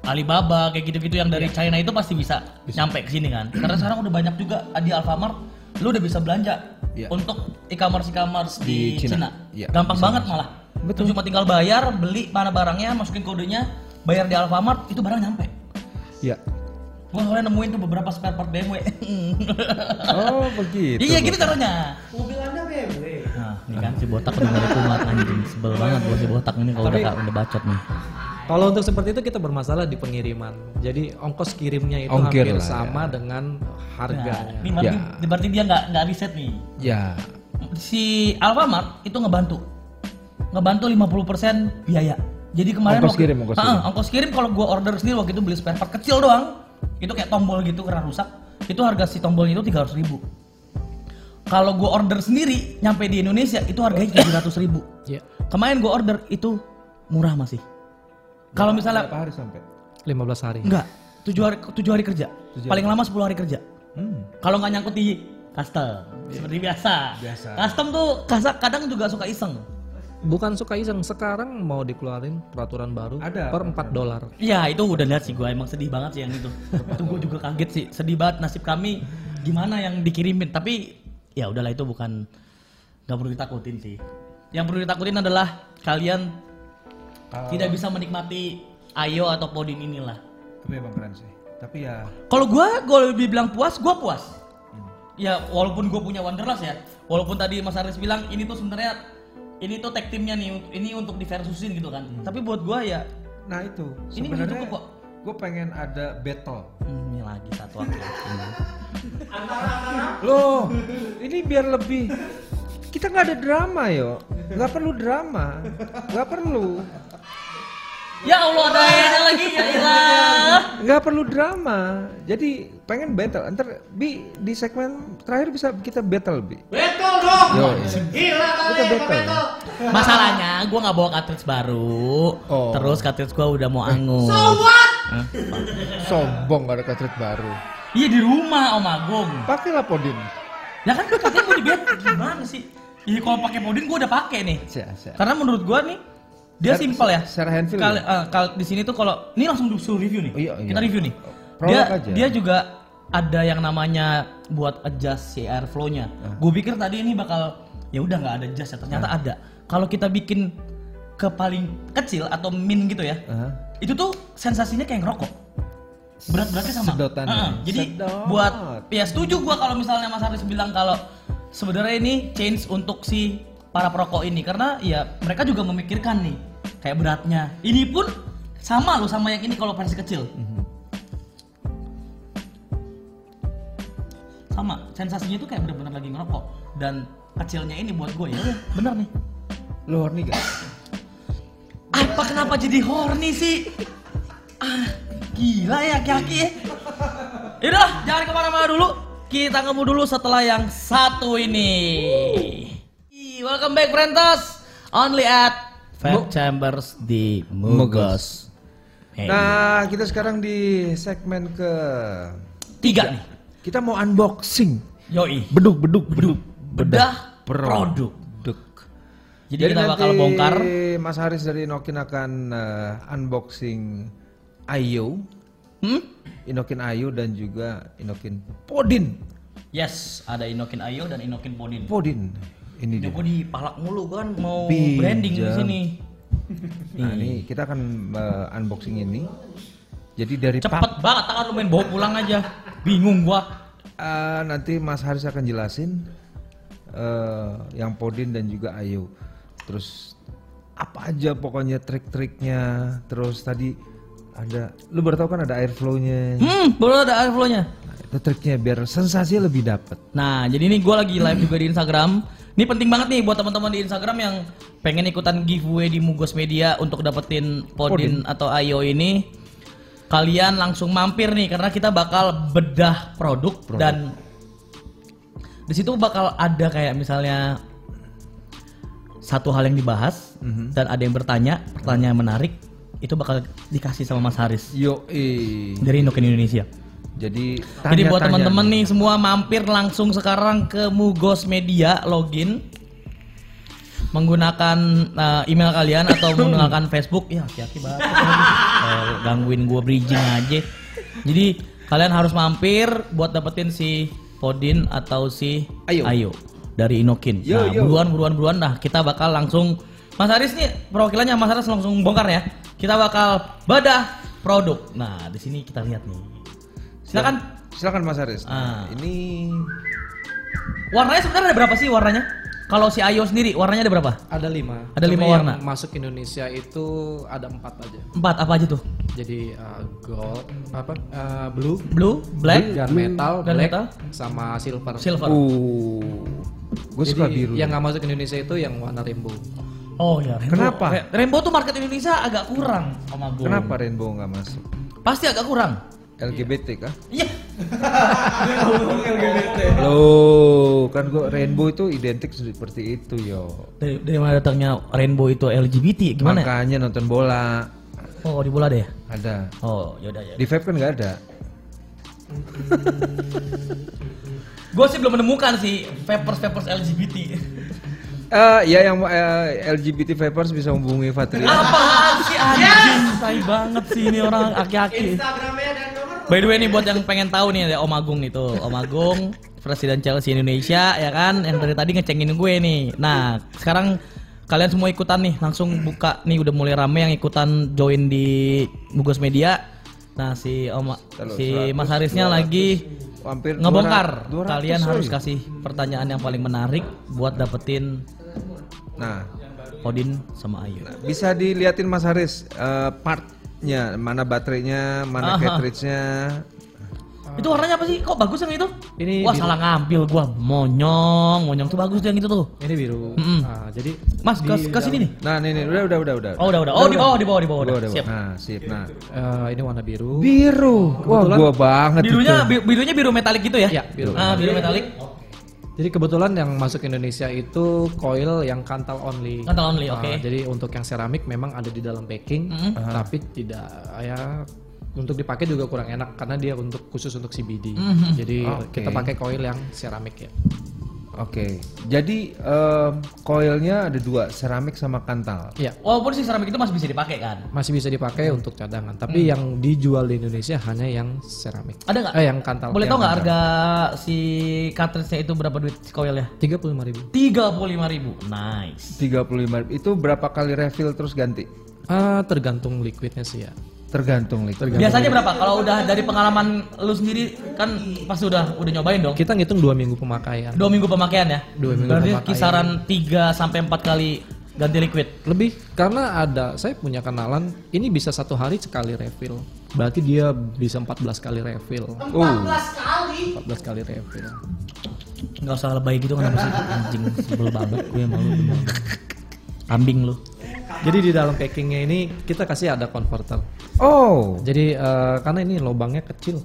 Alibaba kayak gitu-gitu yang dari China itu pasti bisa, nyampe ke sini kan. Karena sekarang udah banyak juga di Alfamart lu udah bisa belanja
Iya.
untuk e-commerce e-commerce di,
Di Cina.
Cina.
Iya,
Gampang
bisa
banget malah. Betul. Cuma tinggal bayar, beli mana barangnya, masukin kodenya, bayar di Alfamart, itu barang nyampe.
Iya.
Gua soalnya nemuin tuh beberapa spare part BMW. [laughs]
Oh begitu.
iya gitu caranya.
Mobil anda BMW.
Nah, ini kan si botak udah gak kumat anjing sebel banget gua si botak ini kalau udah udah bacot nih.
Kalau untuk seperti itu kita bermasalah di pengiriman. Jadi ongkos kirimnya itu
Ongkir
hampir
lah,
sama
ya.
dengan
Nah,
harganya.
ini berarti,
Ya.
berarti dia nggak nggak riset nih.
Ya.
Si Alfamart itu ngebantu, ngebantu 50% biaya. Jadi kemarin
Ongkos
waktu-
kirim, ongkos
Ah,
kirim.
ongkos kirim kalau gua order sendiri waktu itu beli spare part kecil doang, itu kayak tombol gitu karena rusak. Itu harga si tombolnya itu 300 ribu. Kalau gua order sendiri nyampe di Indonesia itu harganya [coughs] 700 ribu.
Ya,
Kemarin gua order itu murah masih. Kalau misalnya
Berapa hari sampai?
15 hari.
enggak, 7 hari 7 hari kerja. Paling lama 10 hari kerja.
Hmm.
Kalau nggak nyangkut di custom seperti biasa.
Biasa.
Custom tuh kasa- kadang juga suka iseng.
Bukan suka iseng, sekarang mau dikeluarin peraturan baru
Ada,
per 4 dolar.
Iya itu udah lihat sih gue emang sedih banget sih yang itu. [laughs] itu gue juga kaget sih, sedih banget nasib kami gimana yang dikirimin. Tapi ya udahlah itu bukan nggak perlu ditakutin sih. Yang perlu ditakutin adalah kalian tidak bisa menikmati Ayo atau Podin inilah.
Tapi emang keren sih. Tapi ya
Kalau gue, gue lebih bilang puas, gue puas. Ya walaupun gue punya Wanderlust ya, walaupun tadi Mas Aris bilang ini tuh sebenarnya ini tuh tag timnya nih, ini untuk diversusin gitu kan. Tapi buat gue ya,
nah itu
Ini
sebenarnya
cukup kok.
gue pengen ada battle.
hmm, ini lagi satu laki-laki.
Loh, ini biar lebih kita nggak ada drama yo, nggak perlu drama, nggak perlu,
ya Allah ada lagi ya ilah.
nggak perlu drama. Jadi pengen battle. Ntar bi di segmen terakhir bisa kita battle bi.
Betul dong.
Yo,
Gila kali
Kita
ya,
battle.
betul.
Masalahnya gue nggak bawa cartridge baru,
Oh.
terus cartridge gue udah mau angus.
So what?
sombong gak ada cartridge baru.
Iya di rumah Om Agung.
Pakailah Podin.
Ya kan katanya mau di bed gimana sih? Iya kalau pakai Podin gua udah pakai nih.
Sia, sia.
Karena menurut gua nih dia
Secara-
simpel ya.
secara handfeel
Kali,
ya?
eh, kal- di sini tuh kalau ini langsung disuruh review nih.
Oh, iya, iya.
Kita review nih.
Prolog
Dia
aja.
dia juga ada yang namanya buat adjust si airflow-nya.
Ah.
Gue pikir tadi ini bakal ya udah nggak ada adjust ya ternyata ada. Kalau kita bikin ke paling kecil atau min gitu ya,
Aha.
itu tuh sensasinya kayak ngerokok. Berat-beratnya sama.
Sedotannya.
Heeh, jadi
Sedot.
buat ya setuju gua kalau misalnya Mas Haris bilang kalau sebenarnya ini change untuk si para perokok ini karena ya mereka juga memikirkan nih kayak beratnya. Ini pun sama loh sama yang ini kalau versi kecil. Sama, sensasinya tuh kayak bener-bener lagi ngerokok dan kecilnya ini buat gue ya udah, bener nih.
Lu horny gak?
Apa kenapa jadi horny sih? Ah, gila ya aki-aki ya. Yaudah, jangan ke mana-mana dulu. Kita ngemu dulu setelah yang satu ini. Welcome back, Frentos. Only at Fat Chambers di Mugos. Hey.
Nah, kita sekarang di segmen ke
tiga nih.
kita mau unboxing.
Yoi.
Beduk, beduk, beduk.
Bedah produk.
Beduk.
Jadi, kita bakal
nanti
bongkar.
Mas Haris dari Inokin akan eh, unboxing Ayo,
Hmm?
Inokin Ayo dan juga Inokin Podin.
Yes, ada Inokin Ayo dan Inokin Podin.
Podin. Ini dia.
gue dipalak mulu kan mau
Pinjam.
branding di sini.
Nah, ini kita akan eh, unboxing ini. Jadi dari
Cepet banget tangan lu main bawa pulang aja. Bingung gua.
eh, nanti Mas Haris akan jelasin eh, yang Podin dan juga Ayo. Terus apa aja pokoknya trik-triknya. Terus tadi ada, lu baru tahu kan ada airflow-nya.
Hmm, baru ada airflow-nya.
Nah, itu triknya biar sensasinya lebih dapet.
Nah, jadi ini gua lagi live juga di Instagram. Ini penting banget nih buat teman-teman di Instagram yang pengen ikutan giveaway di Mugos Media untuk dapetin Podin atau Ayo ini. Kalian langsung mampir nih karena kita bakal bedah produk, dan di situ bakal ada kayak misalnya satu hal yang dibahas dan ada yang bertanya, pertanyaan menarik itu bakal dikasih sama Mas Haris.
Yo,
dari Inokin Indonesia.
Jadi
Jadi buat teman-teman
nih.
semua mampir langsung sekarang ke Mugos Media login. Menggunakan uh, email kalian atau [laughs] menggunakan Facebook. Ya hati-hati banget. Eh, gangguin gua bridging aja. Jadi kalian harus mampir buat dapetin si Podin atau si
Ayo.
dari Inokin
Yo,
nah
yo.
buruan buruan buruan. Nah kita bakal langsung Mas Haris nih perwakilannya Mas Haris langsung bongkar ya kita bakal bedah produk nah di sini kita lihat nih silakan
Silakan Mas Haris.
Ah.
Ini
Warnanya sebenarnya ada berapa sih warnanya? Kalau si Ayo sendiri warnanya ada berapa?
Ada lima.
Ada lima
Cuma
warna.
Yang masuk Indonesia itu ada empat aja.
Empat apa aja tuh?
Jadi uh, gold, apa? uh, blue,
Blue, black,
gunmetal,
Gun
black,
metal.
sama silver.
silver.
uh gue suka biru.
yang nggak masuk Indonesia itu yang warna rainbow.
Oh ya. Rainbow.
Kenapa?
Ra- Rainbow tuh market Indonesia agak kurang sama gue.
Kenapa rainbow nggak masuk?
Pasti agak kurang.
LGBT kah?
Iya. [laughs]
Loh, kan gua rainbow itu identik seperti itu yo.
Dari, dari mana datangnya Rainbow itu LGBT? Gimana? ya?
Makanya nonton bola
Oh di bola deh.
ada.
Oh yaudah ya.
Di vape kan nggak ada.
Gue sih belum menemukan sih vapers vapers LGBT.
Eh ya yang eh, LGBT vapers bisa hubungi Fatria.
Apaan sih anjing? Tai banget sih ini orang aki-aki.
Instagramnya dan nomor
By the way nih buat yang pengen tahu nih ada Om Agung nih tuh. Om Agung Presiden Chelsea Indonesia ya kan yang dari tadi ngecengin gue nih. Nah, sekarang kalian semua ikutan nih langsung buka nih udah mulai rame yang ikutan join di Bugos Media. Nah, si Om
Kalau
si
100,
Mas Harisnya
200,
lagi
hampir
ngebongkar.
200,
Kalian
coy.
harus kasih pertanyaan yang paling menarik buat dapetin
Nah,
Odin sama Ayu.
bisa diliatin Mas Haris eh, partnya, mana baterainya, mana
Aha.
cartridge-nya.
Itu warnanya apa sih? Kok bagus yang itu?
Ini
Wah,
biru.
salah ngambil gua. Monyong, monyong tuh bagus tuh yang itu tuh.
Ini biru.
Mm-mm.
Nah, jadi
Mas, ke, ke sini nih.
Nah, nih nih udah udah udah udah.
Oh, udah, udah. Oh, di bawah, di bawah, di bawah.
Udah,
Udah.
udah,
Siap.
Nah, sip. Nah,
eh, ini warna biru.
biru. Wah,
Kebetulan-
gua banget
Birunya
itu.
bi- birunya biru metalik gitu ya?
Iya, biru.
Ah, biru metalik.
Jadi kebetulan yang masuk Indonesia itu coil yang kantal only.
Kantal only,
Nah,
oke.
Jadi untuk yang seramik memang ada di dalam packing,
Mm-mm.
tapi tidak ya untuk dipakai juga kurang enak karena dia untuk khusus untuk CBD.
Mhm.
Jadi
Oke.
kita pakai coil yang ceramik ya.
Oke. Jadi em, coilnya ada dua, seramik sama kantal.
Iya,
Walaupun si seramik itu masih bisa dipakai kan.
masih bisa dipakai untuk cadangan. Tapi yang dijual di Indonesia hanya yang seramik.
Ada nggak?
Eh yang kantal.
Boleh
yang
tau nggak harga si cartridge-nya itu berapa duit si coilnya?
Tiga puluh lima ribu.
Tiga puluh lima ribu. Nice.
35 itu berapa kali refill terus ganti?
Ah, tergantung liquidnya sih ya.
Tergantung liquid.
Biasanya berapa? Kalau udah dari pengalaman lu sendiri kan pasti udah udah nyobain dong.
Kita ngitung dua minggu pemakaian.
Dua minggu pemakaian ya.
Dua minggu
Berarti
pemakaian.
kisaran 3 sampai 4 kali ganti liquid.
Lebih karena ada saya punya kenalan ini bisa satu hari sekali refill. Berarti dia bisa 14 kali refill.
14 kali.
14 kali refill.
Enggak usah lebay gitu kenapa sih anjing sebel banget gue malu bener. [laughs] Kambing lu.
Jadi di dalam packingnya ini kita kasih ada converter.
Oh,
Jadi eh, karena ini lubangnya kecil.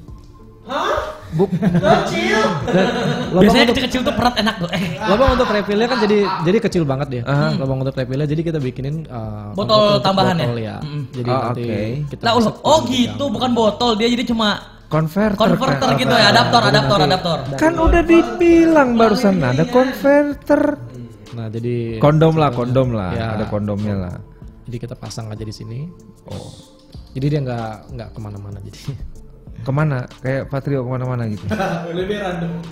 Hah?
bu,
Kecil.
Dan lubang
Biasanya
untuk
kecil-kecil tuh perat enak tuh. Eh,
lubang untuk refillnya kan jadi jadi kecil banget dia. Lubang untuk refillnya jadi kita bikinin eh,
Botol
untuk
tambahan ya?
botol ya.
Mm-mm.
Jadi
Oh,
nanti
oke.
kita
Lah,
bisa
oh gitu, bukan botol. Dia jadi cuma
converter.
converter
kan?
gitu ya, adaptor, adaptor, adaptor.
Kan udah dibilang barusan ada converter.
Nah, jadi
Kondom lah, kondom lah.
Ya.
Ada kondomnya lah.
jadi kita pasang aja di sini. Oh. Jadi dia nggak nggak ke mana-mana jadi.
Ke mana? Kayak Patrio ke mana-mana gitu. [laughs]
Lebih random. [laughs]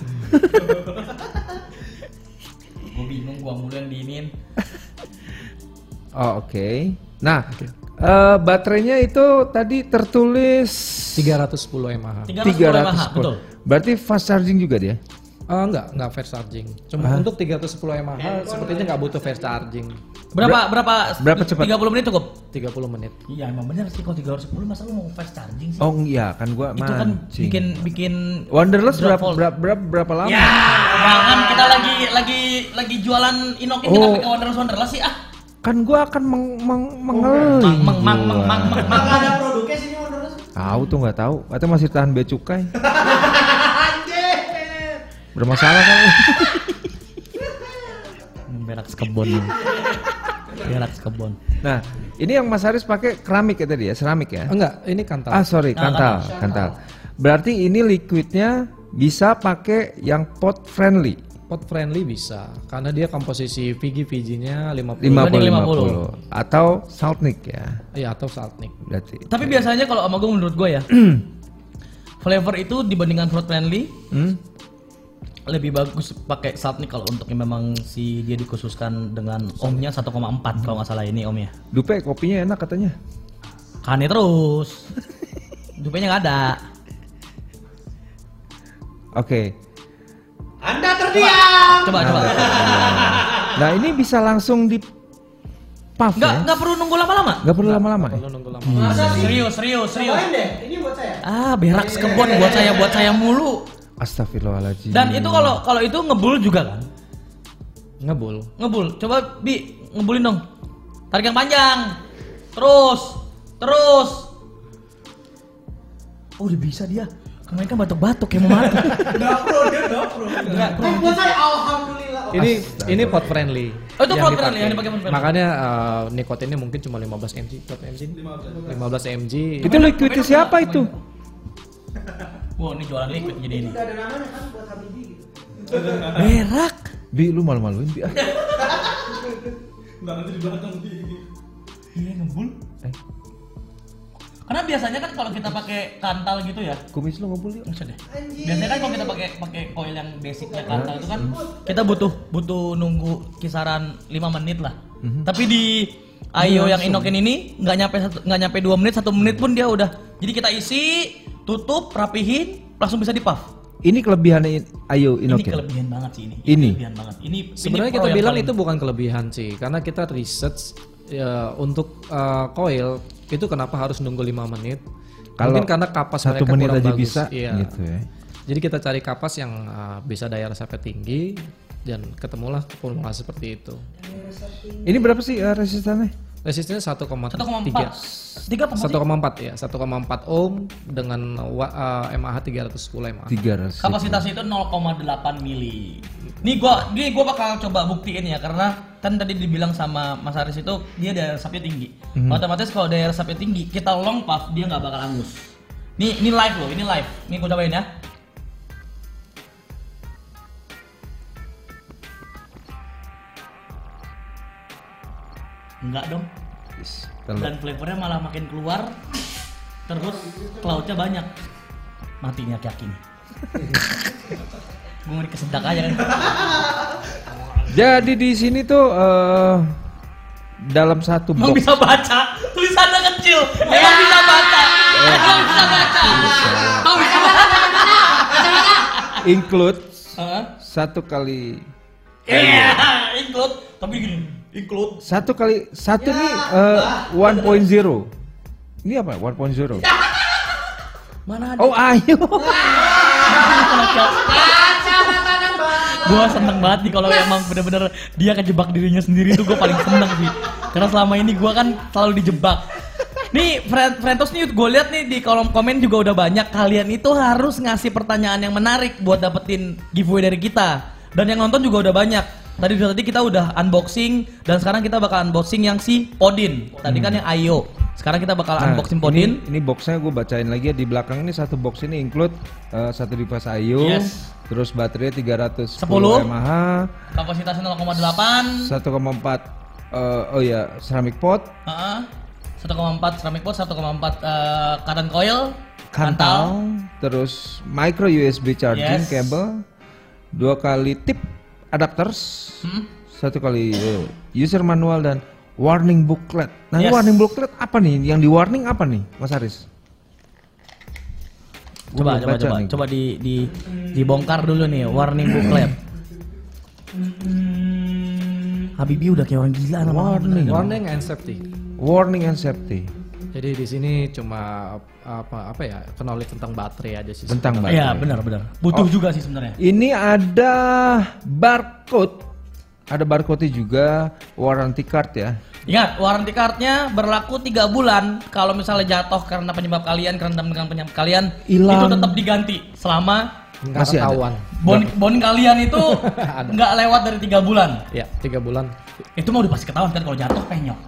Gue bingung, gua mulu yang diinin.
Oh, oke. Nah, eh, baterainya itu tadi tertulis
310 mAh.
310 mAh,
310.
betul.
Berarti fast charging juga dia?
Ah enggak, enggak fast charging. Cuma untuk 310 mAh sepertinya nggak butuh fast charging.
Berapa berapa
berapa cepat?
30 menit cukup?
30 menit.
Iya, emang bener sih kalau 310 masa lu mau fast charging sih?
Oh iya, kan gua
itu kan bikin bikin
Wanderlust
drop
berapa, berapa, berapa, berapa lama?
Ya, jangan kita lagi lagi lagi jualan inokin kita
Oh.
pakai Wanderlust Wanderlust sih ah.
Kan gua akan meng, meng, mengeling.
Mang mang mang mang mang mang.
Apakah ada produknya sini Wanderlust?
Tahu tuh nggak tahu. Atau masih tahan bea cukai? [laughs] Bermasalah kan? [laughs]
Berak sekebon. Berak sekebon.
Nah, ini yang Mas Haris pakai keramik ya tadi ya, seramik ya?
Enggak, ini kantal.
Ah sorry, kantal, kantal. Berarti ini liquidnya bisa pakai yang pot friendly,
Pot friendly bisa karena dia komposisi VG VG-nya 50
Dibanding
50 50 atau saltnik ya.
Iya atau saltnik.
Berarti.
Tapi biasanya kalau sama gue menurut gue ya, [clears throat] flavor itu dibandingkan fruit friendly
Hmm?
Lebih bagus pakai salt nih kalau untuk yang memang si dia dikhususkan dengan omnya 1,4 kalau nggak salah ini omnya.
Dupe kopinya enak katanya.
Kane terus. Dupenya nggak ada.
Oke.
Anda terdiam.
Coba coba.
Nah, ini bisa langsung di puff
Nggak
ya?
nggak perlu nunggu lama-lama.
Nggak perlu lama-lama ya?
Kalau nunggu lama.
Masa sih?
Serius serius serius.
Cobain deh. Ini buat saya.
Ah berak sekebon buat saya buat saya mulu.
Astagfirullahaladzim.
Dan itu kalau kalau itu ngebul juga kan?
Ngebul.
Ngebul. Coba bi ngebulin dong. Tarik yang panjang. Terus terus. Oh udah bisa dia. Kemarin kan batuk-batuk kayak mau mati. [laughs]
Udah pro, dia udah pro. Eh, buat saya alhamdulillah.
Ini ini pot friendly.
Oh, itu pot friendly, yang dipakai pot friendly.
Makanya eh, nikotinnya mungkin cuma 15 mg per mg. 15 mg.
itu liquidnya siapa itu?
Wow ini jualan liquid jadi ini.
Udah ada namanya kan buat Habibi gitu.
Berak.
Bi, lu malu-maluin Bi. ah.
Iya ngebul.
Eh,
Karena biasanya kan kalau kita pakai kantal gitu ya,
kumis lu ngebul yuk.
Usah deh. Biasanya kan kalau kita pakai pakai coil yang basicnya kantal itu kan kita butuh butuh nunggu kisaran 5 menit lah. Tapi di Ayo yang Inokin ini nggak nyampe nggak nyampe dua menit satu menit pun dia udah. Jadi kita isi, tutup, rapihin, langsung bisa di puff.
Ini kelebihannya Ayo
Ini
Inokin.
kelebihan banget sih ini.
Ini?
kelebihan banget. Ini
Sebenarnya
ini
kita bilang
paling-
itu bukan kelebihan sih, karena kita research ya, untuk eh, coil itu kenapa harus nunggu 5 menit?
Kalau
Mungkin karena kapas
Satu
mereka
menit
kurang
aja
bagus.
bisa
Iya.
gitu ya.
Jadi kita cari kapas yang eh, bisa daya resapnya tinggi dan ketemulah formula seperti itu.
Ini berapa sih eh, resistannya?
Resistennya 1,3
1,4 tiga apa
1,4 ya, 1,4 ohm dengan eh, mAh 310 mAh.
300.
Kapasitas itu 0,8 mili. Nih gua, nih gua bakal coba buktiin ya karena kan tadi dibilang sama Mas Aris itu dia daya resapnya tinggi. Otomatis kalau daya resapnya tinggi, kita long puff dia nggak bakal angus. Nih, ini live loh, ini live. Ini gue cobain ya. Enggak dong.
Yes.
Dan flavornya malah makin keluar. Terus cloudnya banyak. Matinya kaki nih. gue mau dikesedak aja kan.
Jadi di sini tuh eh, dalam satu
Emang
box
bisa baca, tulisannya kecil. Emang bisa baca. Emang bisa baca. Emang bisa baca.
include satu kali
Iya, include. Tapi gini, include.
satu kali satu nih eh, 1.0. Ini apa? 1.0. [laughs]
Mana ada?
Oh ayo. [laughs]
gue seneng banget nih kalau emang bener-bener dia kejebak dirinya sendiri tuh gue paling seneng sih karena selama ini gue kan selalu dijebak nih friend Frentos nih gue lihat nih di kolom komen juga udah banyak kalian itu harus ngasih pertanyaan yang menarik buat dapetin giveaway dari kita dan yang nonton juga udah banyak tadi tadi kita udah unboxing dan sekarang kita bakal unboxing yang si Odin. Tadi kan yang Ayo. Sekarang kita bakal
Nah,
unboxing Podin
Ini, ini boxnya gue bacain lagi ya. Di belakang ini satu box ini include eh, satu device IO,
Yes.
terus baterai 310
10.
mAh,
kapasitasnya 0,8
1,4 eh, oh ya ceramic pot,
Heeh. 1,4 ceramic pot, 1,4 eh, cotton coil,
kantal, terus micro USB charging
Yes.
cable, dua kali tip adapters,
Hmm?
satu kali eh, user manual dan warning booklet. Nah,
Yes.
warning booklet apa nih? Yang di warning apa nih, Mas Aris?
Coba coba coba
nih.
coba di di dibongkar dulu nih warning booklet. Habibi udah kayak orang gila nama
Warning.
Warning and safety.
Warning and safety.
Jadi di sini cuma apa apa ya knowledge tentang baterai aja sih.
Tentang baterai.
Iya benar benar. Butuh juga sih sebenarnya.
Ini ada barcode. Ada barcode juga warranty card ya.
Ingat, warranty cardnya berlaku tiga bulan. Kalau misalnya jatuh karena penyebab kalian, karena dengan penyebab kalian,
Hilang.
itu tetap diganti selama
Nggak
Masih ada.
ketahuan.
bon bon kalian itu [laughs] nggak lewat dari tiga bulan.
Ya tiga bulan.
Itu mau udah pasti ketahuan kan kalau jatuh penyok,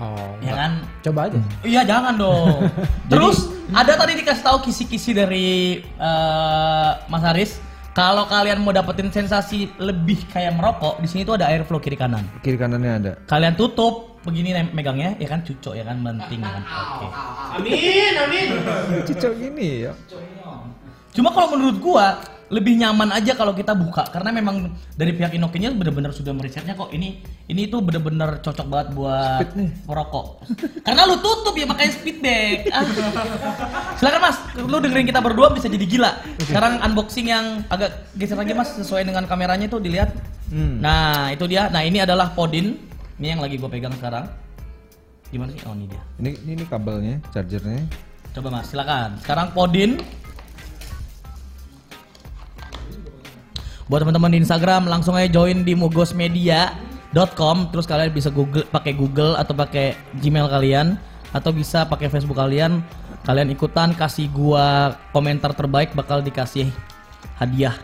Oh.
ya kan?
Coba aja.
Iya jangan dong. [laughs] Terus ada tadi dikasih tahu kisi-kisi dari eh, Mas Haris. Kalau kalian mau dapetin sensasi lebih kayak merokok, di sini tuh ada airflow kiri kanan.
Kiri kanannya ada.
Kalian tutup begini megangnya, ya kan cucok ya kan penting ya kan. Oke.
Amin, amin. [laughs]
Cicok gini ya.
Cuma kalau menurut gua lebih nyaman aja kalau kita buka karena memang dari pihak Inokinya benar-benar sudah merisetnya kok ini ini tuh benar-benar cocok banget buat
Speed
merokok. karena lu tutup ya makanya speedback. Ah. Silakan Mas, lu dengerin kita berdua bisa jadi gila. Sekarang unboxing yang agak geser lagi Mas sesuai dengan kameranya tuh dilihat.
Hmm.
Nah, itu dia. Nah, ini adalah Podin. Ini yang lagi gue pegang sekarang. Gimana sih? Oh, ini dia.
Ini ini, ini kabelnya, chargernya.
Coba Mas, silakan. Sekarang Podin. Buat teman-teman di Instagram langsung aja join di mugosmedia.com terus kalian bisa Google pakai Google atau pakai Gmail kalian atau bisa pakai Facebook kalian. Kalian ikutan kasih gua komentar terbaik bakal dikasih hadiah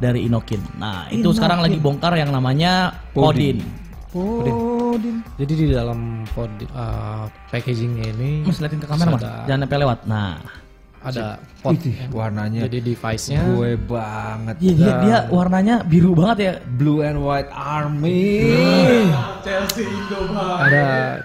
dari Inokin. Nah, itu sekarang lagi bongkar yang namanya Podin.
Podin.
Jadi di dalam pod, uh, packagingnya ini
Mas liatin ke kamera Mas, jangan sampai lewat. Nah,
ada pot.
Widih, warnanya
Jadi device-nya
gue banget.
Iya dia, dia warnanya biru banget ya.
Blue and White Army.
Chelsea Indomaret.
ada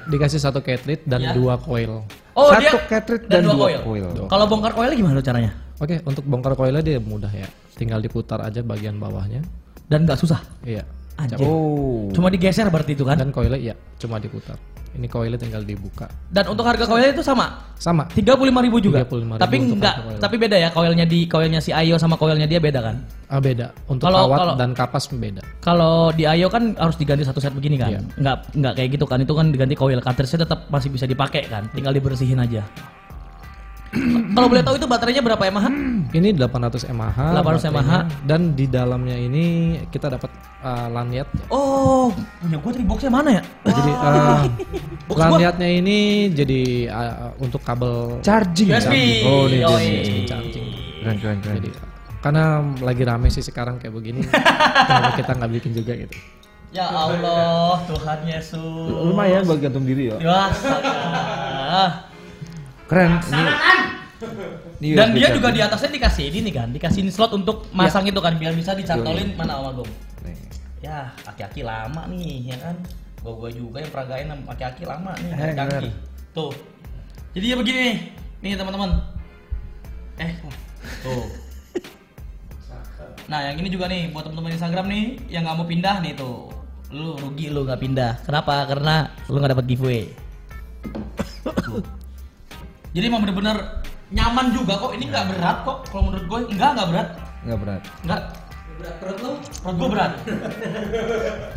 dikasih satu cartridge dan
Ya.
dua coil.
Oh
Satu
dia
cartridge dan dua coil.
Kalau bongkar coil gimana caranya?
Oke, untuk bongkar coilnya dia mudah ya. Tinggal diputar aja bagian bawahnya.
Dan nggak susah.
Iya.
Anjir.
Oh.
Cuma digeser berarti itu kan?
Dan coilnya iya, cuma diputar. Ini coilnya tinggal dibuka.
Dan untuk harga coilnya itu sama.
Sama.
35.000 juga.
35.000
tapi enggak, tapi beda ya coilnya di coilnya si Ayo sama coilnya dia beda kan?
Ah beda. Untuk
Kalau-
kawat
kalau-
dan kapas beda.
Kalau di Ayo kan harus diganti satu set begini kan?
Iya.
Enggak enggak kayak gitu kan. Itu kan diganti coil. Cartridge-nya tetap masih bisa dipakai kan? Tinggal dibersihin aja. Kalau boleh tahu itu baterainya berapa mAh?
Ini 800 mAh.
800 mAh.
Dan di dalamnya ini kita dapat uh, lanyard.
Oh, punya gua tadi boxnya mana ya?
Jadi uh, [laughs] lanyardnya ini jadi uh, untuk kabel
Charging.
USB.
Oh, ini.
USB charging.
Keren keren keren.
Jadi karena lagi rame sih sekarang kayak begini, [laughs] kenapa kita nggak bikin juga gitu?
Ya Allah, Tuhan Yesus.
Lumayan buat gantung diri ya.
Wah,
Keren. Ini Ini
Dan
USB
dia juga di atasnya dikasih ini nih kan, dikasih slot untuk masang itu kan biar bisa dicantolin mana Om Agung.
Nih.
Ya, aki-aki lama nih, ya kan? Gua gua juga yang peragain sama aki-aki lama nih,
Eh,
kaki. Tuh. Jadi ya begini nih. Nih teman-teman. Eh, tuh. Nah, yang ini juga nih buat teman-teman Instagram nih yang nggak mau pindah nih tuh. Lu rugi lu nggak pindah. Kenapa? Karena lu nggak dapat giveaway. Jadi emang bener-bener nyaman juga kok. Ini nggak berat kok. Kalau menurut gue enggak nggak berat.
Nggak berat.
Enggak.
Berat perut lu.
Perut gue berat.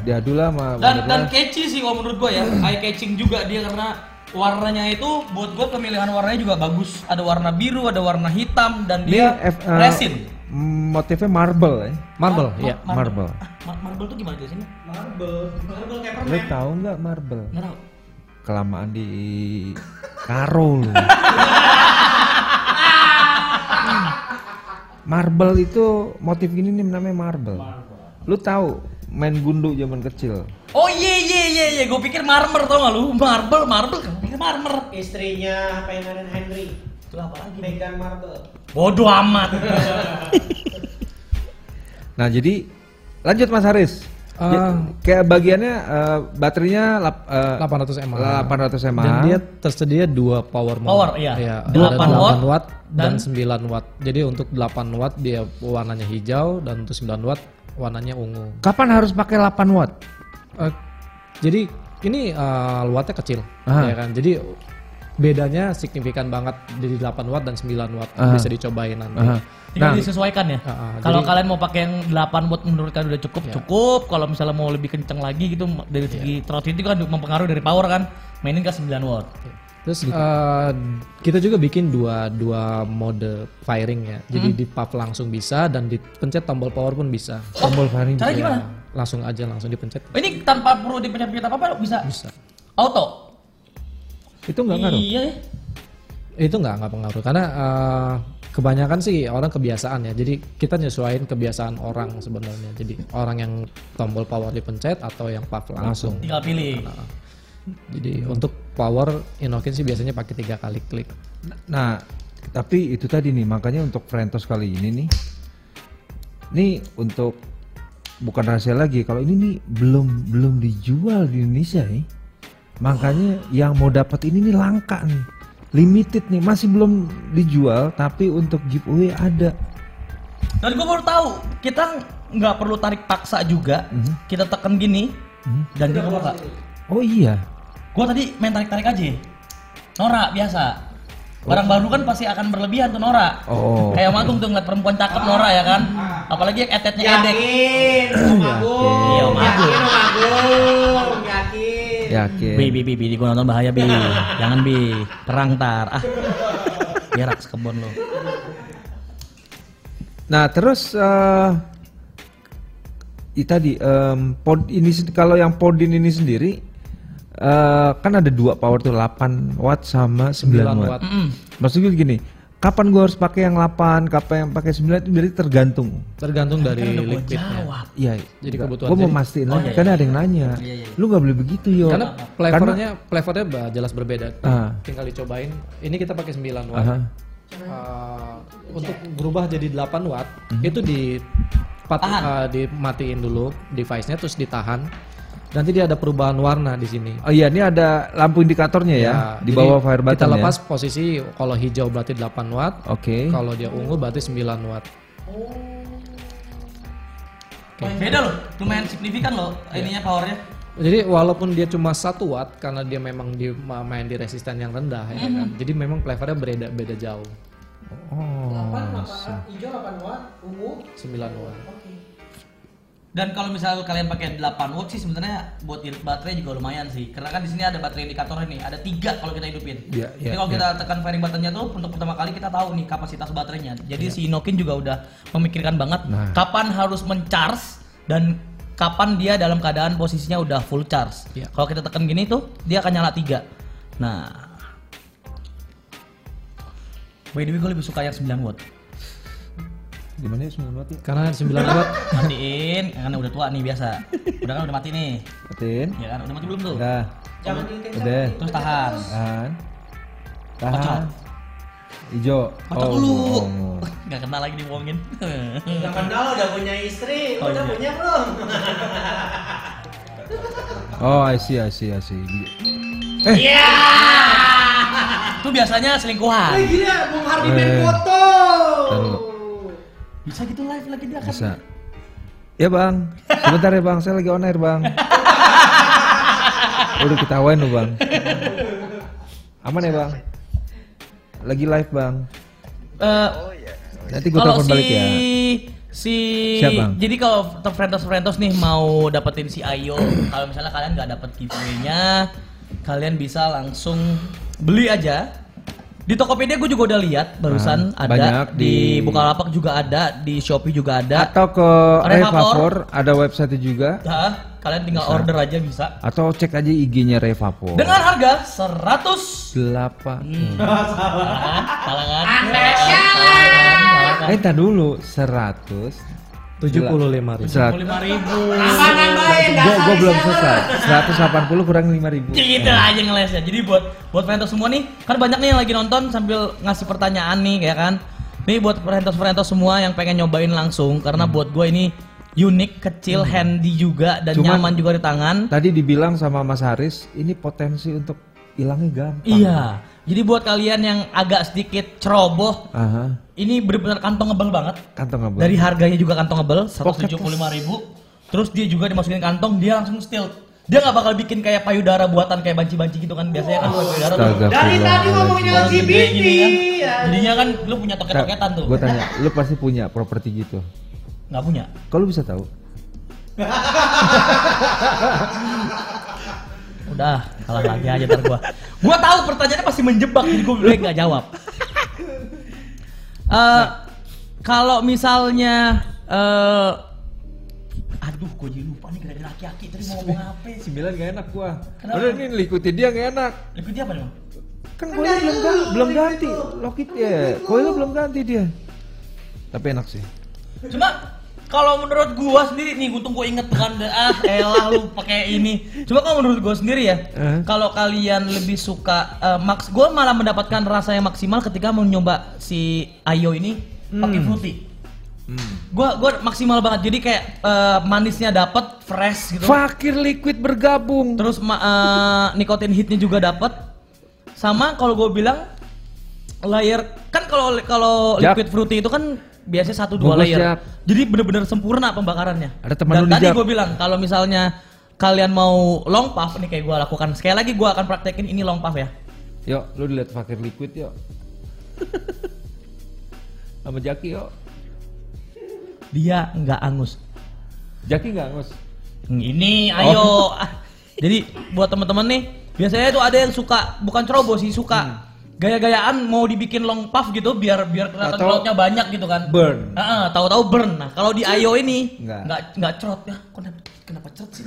Diadu lah sama
Dan dan catchy sih kalau menurut gue ya. Eye catching juga dia karena warnanya itu buat gue pemilihan warnanya juga bagus. Ada warna biru, ada warna hitam dan
Dia
dia
F- eh,
resin.
motifnya marble ya.
Marble,
Mar-
ya.
mar-
Marble.
Ah, mar- marble tuh gimana jelasinnya?
Marble. Marble kayak
Lu
permen.
tahu nggak marble?
Nggak tahu.
Kelamaan di karo lu. marble itu motif gini nih namanya marble. Lu tahu main gundu zaman kecil.
Oh iya iya iya iya, gue pikir marmer tau gak lu? Marble, marble kan pikir marmer.
Istrinya Pangeran Henry.
Itu apa lagi?
Meghan Marble.
Bodoh amat. [laughs]
Nah jadi lanjut Mas Haris. Ya, kayak bagiannya eh, baterainya lap, eh,
800 mAh.
800 mAh.
Dan dia tersedia dua power mode.
Power, iya.
Iya,
8
ada 8
watt
watt, dan,
dan
9 watt. Jadi untuk 8 watt dia warnanya hijau dan untuk 9 watt warnanya ungu.
Kapan harus pakai 8 watt?
Eh, jadi ini eh, wattnya kecil,
Aha.
ya kan. Jadi bedanya signifikan banget dari 8 watt dan 9 watt.
Aha.
Bisa dicobain nanti.
Tinggal
Nah,
disesuaikan ya.
Ah,
Kalau
jadi-
kalian mau pakai yang 8 buat menurut kalian udah cukup,
Ya.
cukup. Kalau misalnya mau lebih kenceng lagi gitu dari segi throttle itu kan mempengaruhi dari power kan. Mainin ke 9 watt.
Terus eh, kita juga bikin dua dua mode firing ya. Jadi di puff langsung bisa dan dipencet tombol power pun bisa.
tombol firing.
Caranya
Ya,
gimana?
langsung aja langsung dipencet
Oh, Ini tanpa perlu dipencet-pencet apa-apa bisa.
bisa.
Auto.
Itu enggak ngaruh.
Iya ya.
Itu nggak nggak pengaruh karena eh, kebanyakan sih orang kebiasaan ya. Jadi kita nyesuaiin kebiasaan orang sebenarnya. Jadi orang yang tombol power dipencet atau yang puff langsung.
Tinggal pilih.
Jadi untuk power Inokin sih biasanya pakai tiga kali klik.
Nah, tapi itu tadi nih, makanya untuk Frentos kali ini nih, nih untuk bukan rahasia lagi, kalau ini nih belum belum dijual di Indonesia nih, makanya yang mau dapat ini nih langka nih, limited nih, masih belum dijual, tapi untuk giveaway ada.
Dan gue baru tahu kita nggak perlu tarik paksa juga. Kita tekan gini dan dia kebuka.
Oh iya,
Gue tadi main tarik-tarik aja. Norak biasa. Barang baru kan pasti akan berlebihan tuh norak.
Oh.
Kayak Magung tuh ngeliat perempuan cakep norak ya kan. Apalagi yang etetnya edek.
Yakin, Om Agung.
Iya, Om Agung.
Yakin, Om Agung. Yakin.
Yakin.
Bi, bi, bi, bi, gue nonton bahaya bi. Jangan bi, perang tar. Ah, berak sekebon lo.
Nah terus eh i- tadi em, pod ini kalau yang podin ini sendiri eh kan ada dua power tuh 8 watt sama 9,
9
watt.
watt.
Mm.
Maksudnya gini, kapan gua harus pakai yang 8, kapan yang pakai 9 itu berarti tergantung.
Tergantung dari
Kan gua
liquidnya.
jawab.
Iya.
Jadi
enggak.
kebutuhan
Gua mau
jadi-
mastiin
Oh,
lah,
iya,
karena
iya.
ada yang nanya.
Iya, iya.
Lu nggak boleh begitu yo.
Karena flavornya flavornya ba- jelas berbeda.
Ah.
Tinggal dicobain. Ini kita pakai 9 watt.
Aha.
Uh, untuk berubah jadi 8 watt itu di pat, uh, dimatiin dulu device-nya terus ditahan. Nanti dia ada perubahan warna di sini.
Oh iya, ini ada lampu indikatornya ya, di
jadi
bawah fire button
Kita
ya.
lepas posisi kalau hijau berarti 8 watt,
Oke.
kalau dia ungu berarti 9 watt.
Beda loh, lumayan signifikan loh ininya powernya.
Jadi walaupun dia cuma 1 watt karena dia memang di ma- main di resisten yang rendah ya kan. Jadi memang flavornya beda beda jauh.
Oh.
8, 8, hijau 8 watt, ungu
9 watt.
Dan kalau misalnya kalian pakai 8 watt sih sebenarnya buat irit baterai juga lumayan sih. Karena kan di sini ada baterai indikatornya nih, ada tiga kalau kita hidupin.
Iya,
Jadi
iya,
kalau kita tekan firing buttonnya tuh untuk pertama kali kita tahu nih kapasitas baterainya. Jadi si Inokin juga udah memikirkan banget
Nah.
kapan harus mencharge dan kapan dia dalam keadaan posisinya udah full charge.
Iya.
Kalau kita tekan gini tuh dia akan nyala tiga. Nah, by the way gue lebih suka yang 9 watt.
Gimana ya 9 watt [laughs] ya?
Karena 9 watt
Matiin, karena udah tua nih biasa. Udah kan udah mati nih.
Matiin.
Ya kan, udah mati belum tuh?
Udah.
jangan
Udah.
Terus tahan.
Tahan.
Kocok.
Tahan. Hijau.
Mata
Oh,
dulu.
oh. [laughs]
Nggak kenal lagi dibohongin.
Udah kenal udah punya istri,
Oh,
udah
iya.
punya belum? [laughs]
Oh, I see, I see, I see.
Iya.
Itu biasanya
Eh
selingkuhan.
gila, Bung Hardi main
Eh.
foto.
Taruh.
Bisa gitu live lagi dia kan.
Bisa. Ya bang, sebentar ya bang, saya lagi on air bang. [laughs] Udah ketawain lu bang. Aman ya bang? Lagi live bang.
Eh,
Nanti gue telepon
si
balik ya.
si
Siap, Bang.
jadi kalau Frentos Frentos nih mau dapetin si Ayo kalau misalnya kalian nggak dapet giveaway-nya kalian bisa langsung beli aja di Tokopedia gue juga udah lihat barusan
Ah,
ada
banyak
di,
di-
Bukalapak juga ada di Shopee juga ada
Atau ke
Revapor.
Ada website juga.
Nah, kalian tinggal order aja bisa
Atau cek aja IG-nya Revapor.
dengan harga 100
Delapan.
Salah kan?
Anda
Salah kan? Salah kan?
Eh, entar dulu. Seratus.
Tujuh puluh lima ribu.
Serat-
25 ribu
Nambah nambahin,
Gua, gua belum selesai. 180 kurang 5 ribu.
gitu aja ngelesnya. Jadi buat buat Frentos semua nih, kan banyak nih yang lagi nonton sambil ngasih pertanyaan nih, ya kan? Nih buat Frentos Frentos semua yang pengen nyobain langsung, karena buat gue ini unik, kecil, handy juga dan
Cuman-
nyaman juga di tangan.
Tadi dibilang sama Mas Haris, ini potensi untuk hilangnya gampang.
Iya. Jadi buat kalian yang agak sedikit ceroboh, ini benar-benar kantongable banget.
kantong apa?
Dari harganya juga kantongable, 175.000 ribu. Terus dia juga dimasukin kantong, dia langsung steal. Dia nggak bakal bikin kayak payudara buatan kayak banci-banci gitu kan. Biasanya kan payudara tuh
Astaga,
Dari tadi ngomongin LGBT.
kan.
ya.
Jadinya kan lu punya toket-toketan tuh.
Gue tanya, lu pasti punya properti gitu.
Nggak punya.
Kalau bisa tahu?
Udah, kalah lagi aja ntar gua. Gua tahu pertanyaannya pasti menjebak jadi gua bilang nggak jawab. Eh kalau misalnya eh aduh gua jadi lupa nih dari laki-laki tadi mau ngomong apa?
Sembilan gak enak gua.
Kenapa?
Udah ini ngikutin dia gak enak.
Ikut dia apa? Bang?
Kan koilnya belum ganti, belum ganti. Lokitnya, koilnya belum ganti dia. Tapi enak sih.
Cuma kalau menurut gua sendiri nih, untung gua inget kan ah elah lu pakai ini. Cuma kalau menurut gua sendiri ya,
Eh.
kalau kalian lebih suka eh, maks gua malah mendapatkan rasa yang maksimal ketika mencoba si Ayo ini pakai fruity.
Hmm.
Gua gua maksimal banget. Jadi kayak eh, manisnya dapat fresh gitu.
Fakir liquid bergabung.
Terus eh, nikotin hitnya juga dapat. Sama kalau gue bilang layer kan kalau kalau liquid fruity itu kan biasanya satu dua layer.
Jak.
Jadi bener-bener sempurna pembakarannya.
Ada teman
Dan tadi gue bilang kalau misalnya kalian mau long puff nih kayak gue lakukan. Sekali lagi gue akan praktekin ini long puff ya.
Yuk, lu dilihat fakir liquid yuk. [laughs] Sama Jaki yuk.
Dia nggak angus.
Jaki nggak ngus.
Ini
Oh.
ayo. Ah, Jadi buat teman-teman nih, biasanya tuh ada yang suka bukan ceroboh sih suka gaya-gayaan mau dibikin long puff gitu biar biar kelihatan cloudnya banyak gitu kan.
burn.
Heeh, tahu-tahu burn. Nah, kalau di Ayo ini
Nggak.
nggak cerot ya. Kok kenapa, kenapa cerot sih?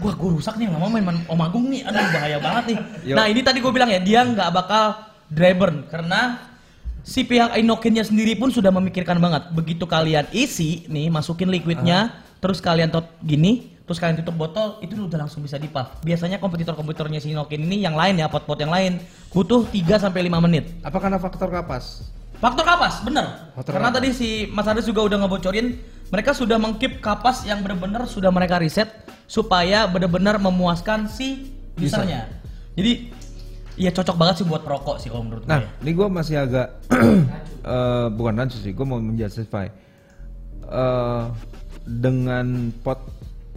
gua gua rusak nih lama main main Om Agung nih. Aduh bahaya banget nih.
Yo.
Nah, ini tadi gue bilang ya, dia nggak bakal dry burn karena si pihak Inokinnya sendiri pun sudah memikirkan banget. Begitu kalian isi nih, masukin liquidnya, terus kalian tot gini, terus kalian tutup botol, itu udah langsung bisa dipuff. Biasanya kompetitor-kompetitornya si Inokin ini yang lain ya, pot-pot yang lain butuh 3 sampai 5 menit.
Apa karena faktor kapas?
Faktor kapas, bener.
Faktor
Karena
kapas.
tadi si Mas Aris juga udah ngebocorin, mereka sudah mengkip kapas yang benar-benar sudah mereka riset supaya benar-benar memuaskan si usernya. Jadi, ya cocok banget sih buat perokok sih kalau menurut
Nah,
gue.
ini gue masih agak [clears throat] eh, bukan rancu sih, gue mau menjustify Eh, dengan pot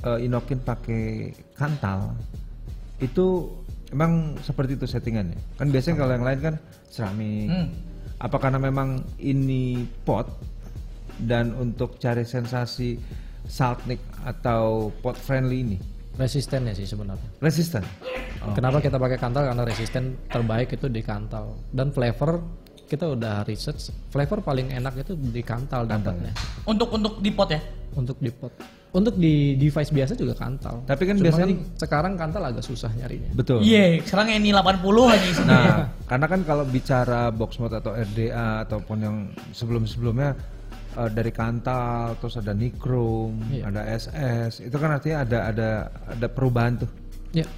eh, inokin pakai kantal itu emang seperti itu settingannya. Kan biasanya kalau yang lain kan ceramik.
Hmm.
Apa karena memang ini pot dan untuk cari sensasi saltnik atau pot friendly ini
Resistennya sih sebenarnya.
resisten? Oh.
Kenapa kita pakai kantal? Karena resisten terbaik itu di kantal. Dan flavor kita udah research, flavor paling enak itu di kantal dapatnya.
Untuk untuk di pot ya.
Untuk di pot. Untuk di device biasa juga kantal.
Tapi kan
Cuman
biasanya
sekarang kantal agak susah nyarinya.
betul.
Iya, sekarang ini 80 aja isinya.
Nah, karena kan kalau bicara box mode atau RDA ataupun yang sebelum-sebelumnya eh, dari kantal, terus ada nichrome,
Iya.
ada SS, itu kan artinya ada ada ada perubahan tuh.
Ya.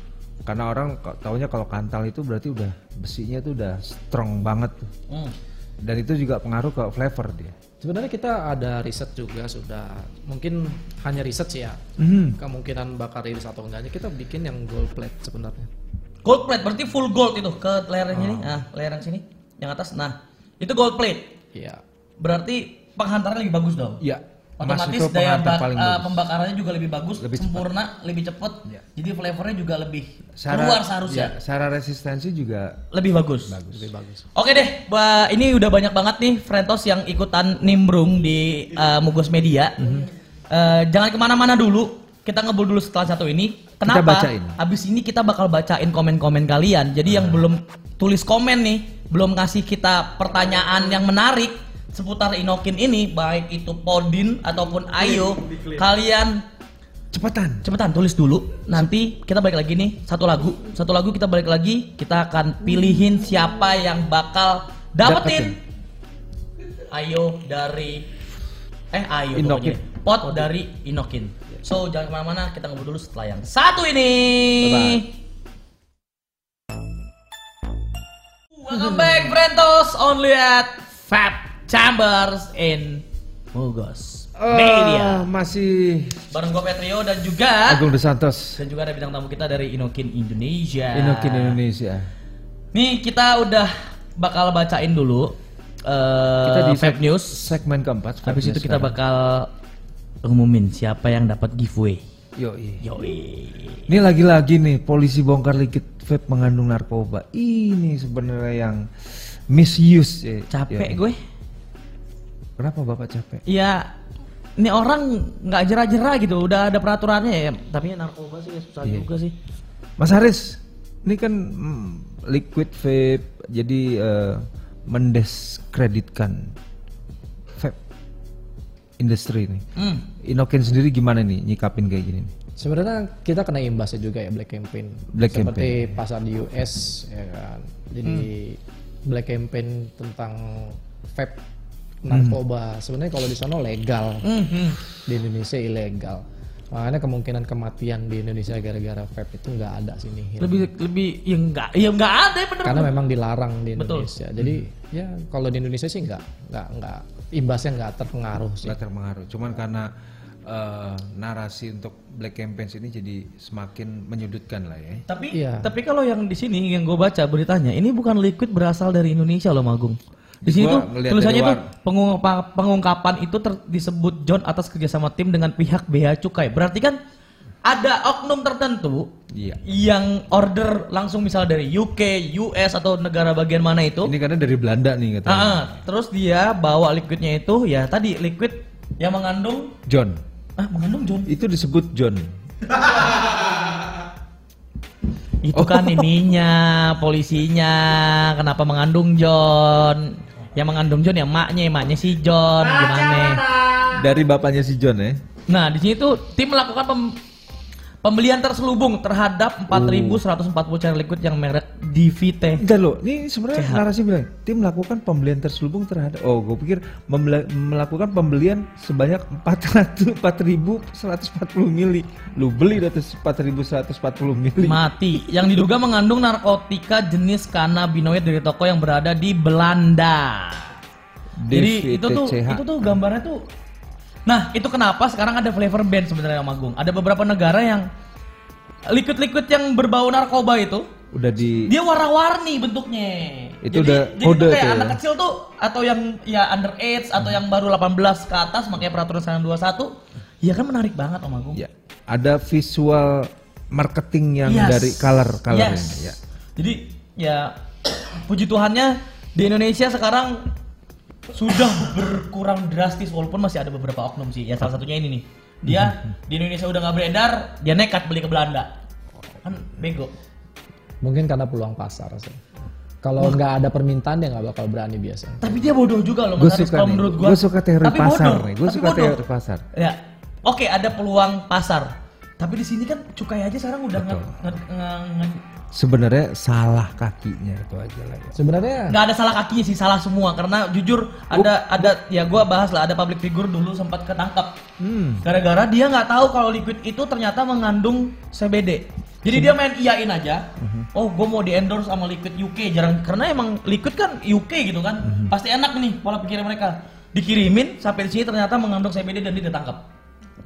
Karena orang taunya kalau kantal itu berarti udah besinya tuh udah strong banget.
Hmm.
Dan itu juga pengaruh ke flavor dia.
Sebenarnya kita ada riset juga sudah mungkin hanya riset sih ya.
Mhm.
Kemungkinan bakal rilis atau enggaknya kita bikin yang gold plate sebenarnya.
Gold plate berarti full gold itu ke layarnya ini. Nah, layar yang sini, yang atas. Nah, itu gold plate.
Iya.
Berarti penghantarannya lebih bagus dong.
Iya.
Otomatis daya bak-
paling bagus.
pembakarannya juga lebih bagus,
Lebih cepat.
sempurna, lebih cepet.
Iya.
Jadi flavornya juga lebih keluar seharusnya.
ya, secara resistensi juga
Lebih bagus.
Lebih bagus.
Oke deh, ini udah banyak banget nih Frentos yang ikutan nimbrung di uh, Mugos Media.
Mhm.
Uh, jangan ke mana-mana dulu, kita ngebul dulu setelah satu ini. Kenapa?
bacain.
Abis ini kita bakal bacain komen-komen kalian. Jadi yang belum tulis komen nih, belum ngasih kita pertanyaan yang menarik seputar Inokin ini, baik itu Podin ataupun Ayo, [laughs] kalian
cepetan.
cepetan tulis dulu. Nanti kita balik lagi nih satu lagu. Satu lagu kita balik lagi kita akan pilihin siapa yang bakal dapetin. Ayo dari eh ayo
Inokin.
pokoknya. pot dari Inokin. So jangan ke mana-mana kita ngobrol dulu setelah yang satu ini. Welcome back Brentos only at Fab Chambers in Mugos Media
Eh, masih
bareng gue Petrio dan juga
Agung De Santos,
dan juga ada bintang tamu kita dari Inokin Indonesia.
Inokin Indonesia.
Nih kita udah bakal bacain dulu eh
Kita di
Fab News.
Segmen keempat.
Habis itu kita
sekarang.
bakal umumin siapa yang dapat giveaway.
Yoi.
Yoi.
Ini lagi-lagi nih polisi bongkar liquid vape mengandung narkoba. Ini sebenarnya yang misuse. ya.
Capek
Ya.
gue.
Kenapa bapak capek?
Ya ini orang nggak jera-jera gitu, udah ada peraturannya ya. Tapi ya narkoba sih ya susah
Iya.
juga sih.
Mas Haris, ini kan mm, liquid vape jadi eh, mendiskreditkan vape industri ini.
Hmm.
Inokin sendiri gimana nih nyikapin kayak gini? nih?
Sebenarnya kita kena imbasnya juga ya black campaign.
Black
Seperti pasar di US ya kan. Jadi black campaign tentang vape narkoba. Sebenarnya kalau di sana legal.
Hmm, hmm.
Di Indonesia ilegal. Makanya kemungkinan kematian di Indonesia gara-gara vape itu nggak ada sini.
Lebih lebih ya enggak, ya enggak ada ya bener.
Karena memang dilarang di
Betul.
Indonesia. Jadi ya kalau di Indonesia sih nggak nggak nggak imbasnya nggak terpengaruh sih.
Nggak terpengaruh. Cuman karena eh, narasi untuk black campaigns ini jadi semakin menyudutkan lah ya.
Tapi
Iya.
tapi kalau yang di sini yang gue baca beritanya ini bukan liquid berasal dari Indonesia loh Magung. Di sini tuh tulisannya tuh pengungkap- pengungkapan itu ter- disebut John atas kerjasama tim dengan pihak Bea Cukai. Berarti kan ada oknum tertentu
Iya.
yang order langsung misalnya dari UK, US atau negara bagian mana itu.
Ini karena dari Belanda nih katanya.
Ah. terus dia bawa liquidnya itu ya tadi liquid yang mengandung
John.
ah mengandung John.
Itu disebut John.
Itu kan ininya, polisinya. Kenapa mengandung John? Yang mengandung John ya maknya, maknya si John gimana?
Dari bapaknya si John ya.
Nah, di sini tuh tim melakukan pem- pembelian terselubung terhadap 4.140 cair liquid yang merek DVT.
Enggak loh, ini sebenarnya narasi bilang tim melakukan pembelian terselubung terhadap oh gue pikir melakukan pembelian sebanyak 400 4140 mili. Lu beli atas 4140 mili.
Mati. Yang diduga mengandung narkotika jenis kanabinoid dari toko yang berada di Belanda. Jadi itu tuh itu tuh gambarnya tuh Nah, itu kenapa sekarang ada flavor ban sebenarnya Om Agung. Ada beberapa negara yang liquid-liquid yang berbau narkoba itu
udah di
dia warna-warni bentuknya.
Itu
jadi,
udah
jadi
kode
kayak
ya.
anak kecil tuh atau yang ya underage atau yang baru 18 ke atas makanya peraturan 921 ya kan menarik banget Om Agung.
ya ada visual marketing yang
Yes.
dari color colornya
Yes.
ya.
Jadi ya puji Tuhannya di Indonesia sekarang sudah berkurang drastis walaupun masih ada beberapa oknum sih. Ya salah satunya ini nih. Dia di Indonesia udah nggak beredar, dia nekat beli ke Belanda. Kan bego.
Mungkin karena peluang pasar sih. Kalau nggak ada permintaan dia nggak bakal berani biasa.
Tapi dia bodoh juga loh
Gue
Mas kalau
nih,
menurut gua.
gue suka teori
Tapi
pasar
bodoh,
nih, gue suka
bodoh.
teori pasar.
Ya. Oke, ada peluang pasar. Tapi di sini kan cukai aja sekarang udah nge, nge, nge- nge-
Sebenarnya salah kakinya itu aja lah ya.
Sebenarnya
nggak ada salah kakinya sih salah semua karena jujur ada ada ya gua bahas lah ada public figure dulu sempat ketangkap
Hmm.
gara-gara dia nggak tahu kalau liquid itu ternyata mengandung CBD Jadi dia main iyain aja.
Mhm.
Oh, gue mau di endorse sama Liquid UK jarang karena emang Liquid kan UK gitu kan.
Mhm.
Pasti enak nih pola pikirnya mereka. Dikirimin sampai di sini ternyata mengandung CBD dan dia ditangkap.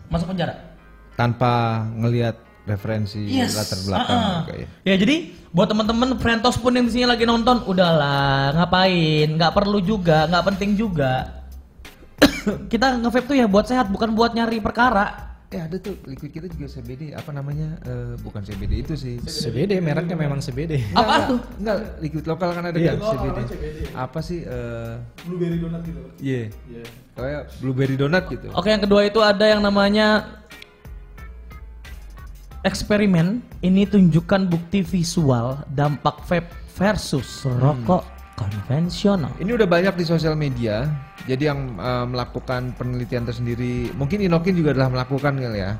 Masuk penjara.
Tanpa ngelihat referensi
Yes.
latar belakang
ah.
juga ya.
Ya jadi buat teman-teman Frentos pun yang di sini lagi nonton, udahlah ngapain, nggak perlu juga, nggak penting juga. [coughs] Kita nge-vape tuh ya buat sehat, bukan buat nyari perkara.
Eh ada tuh liquid kita juga CBD apa namanya eh, bukan CBD itu sih.
CBD mereknya memang CBD.
Apa tuh?
Enggak, liquid lokal kan ada
Iya.
kan CBD. Apa sih eh
Blueberry donat gitu.
iya. Kayak blueberry donut gitu.
Oke, yang kedua itu ada yang namanya eksperimen. Ini tunjukkan bukti visual dampak vape versus rokok konvensional.
Ini udah banyak di sosial media. Jadi yang eh, melakukan penelitian tersendiri, mungkin Inokin juga telah melakukan kali ya.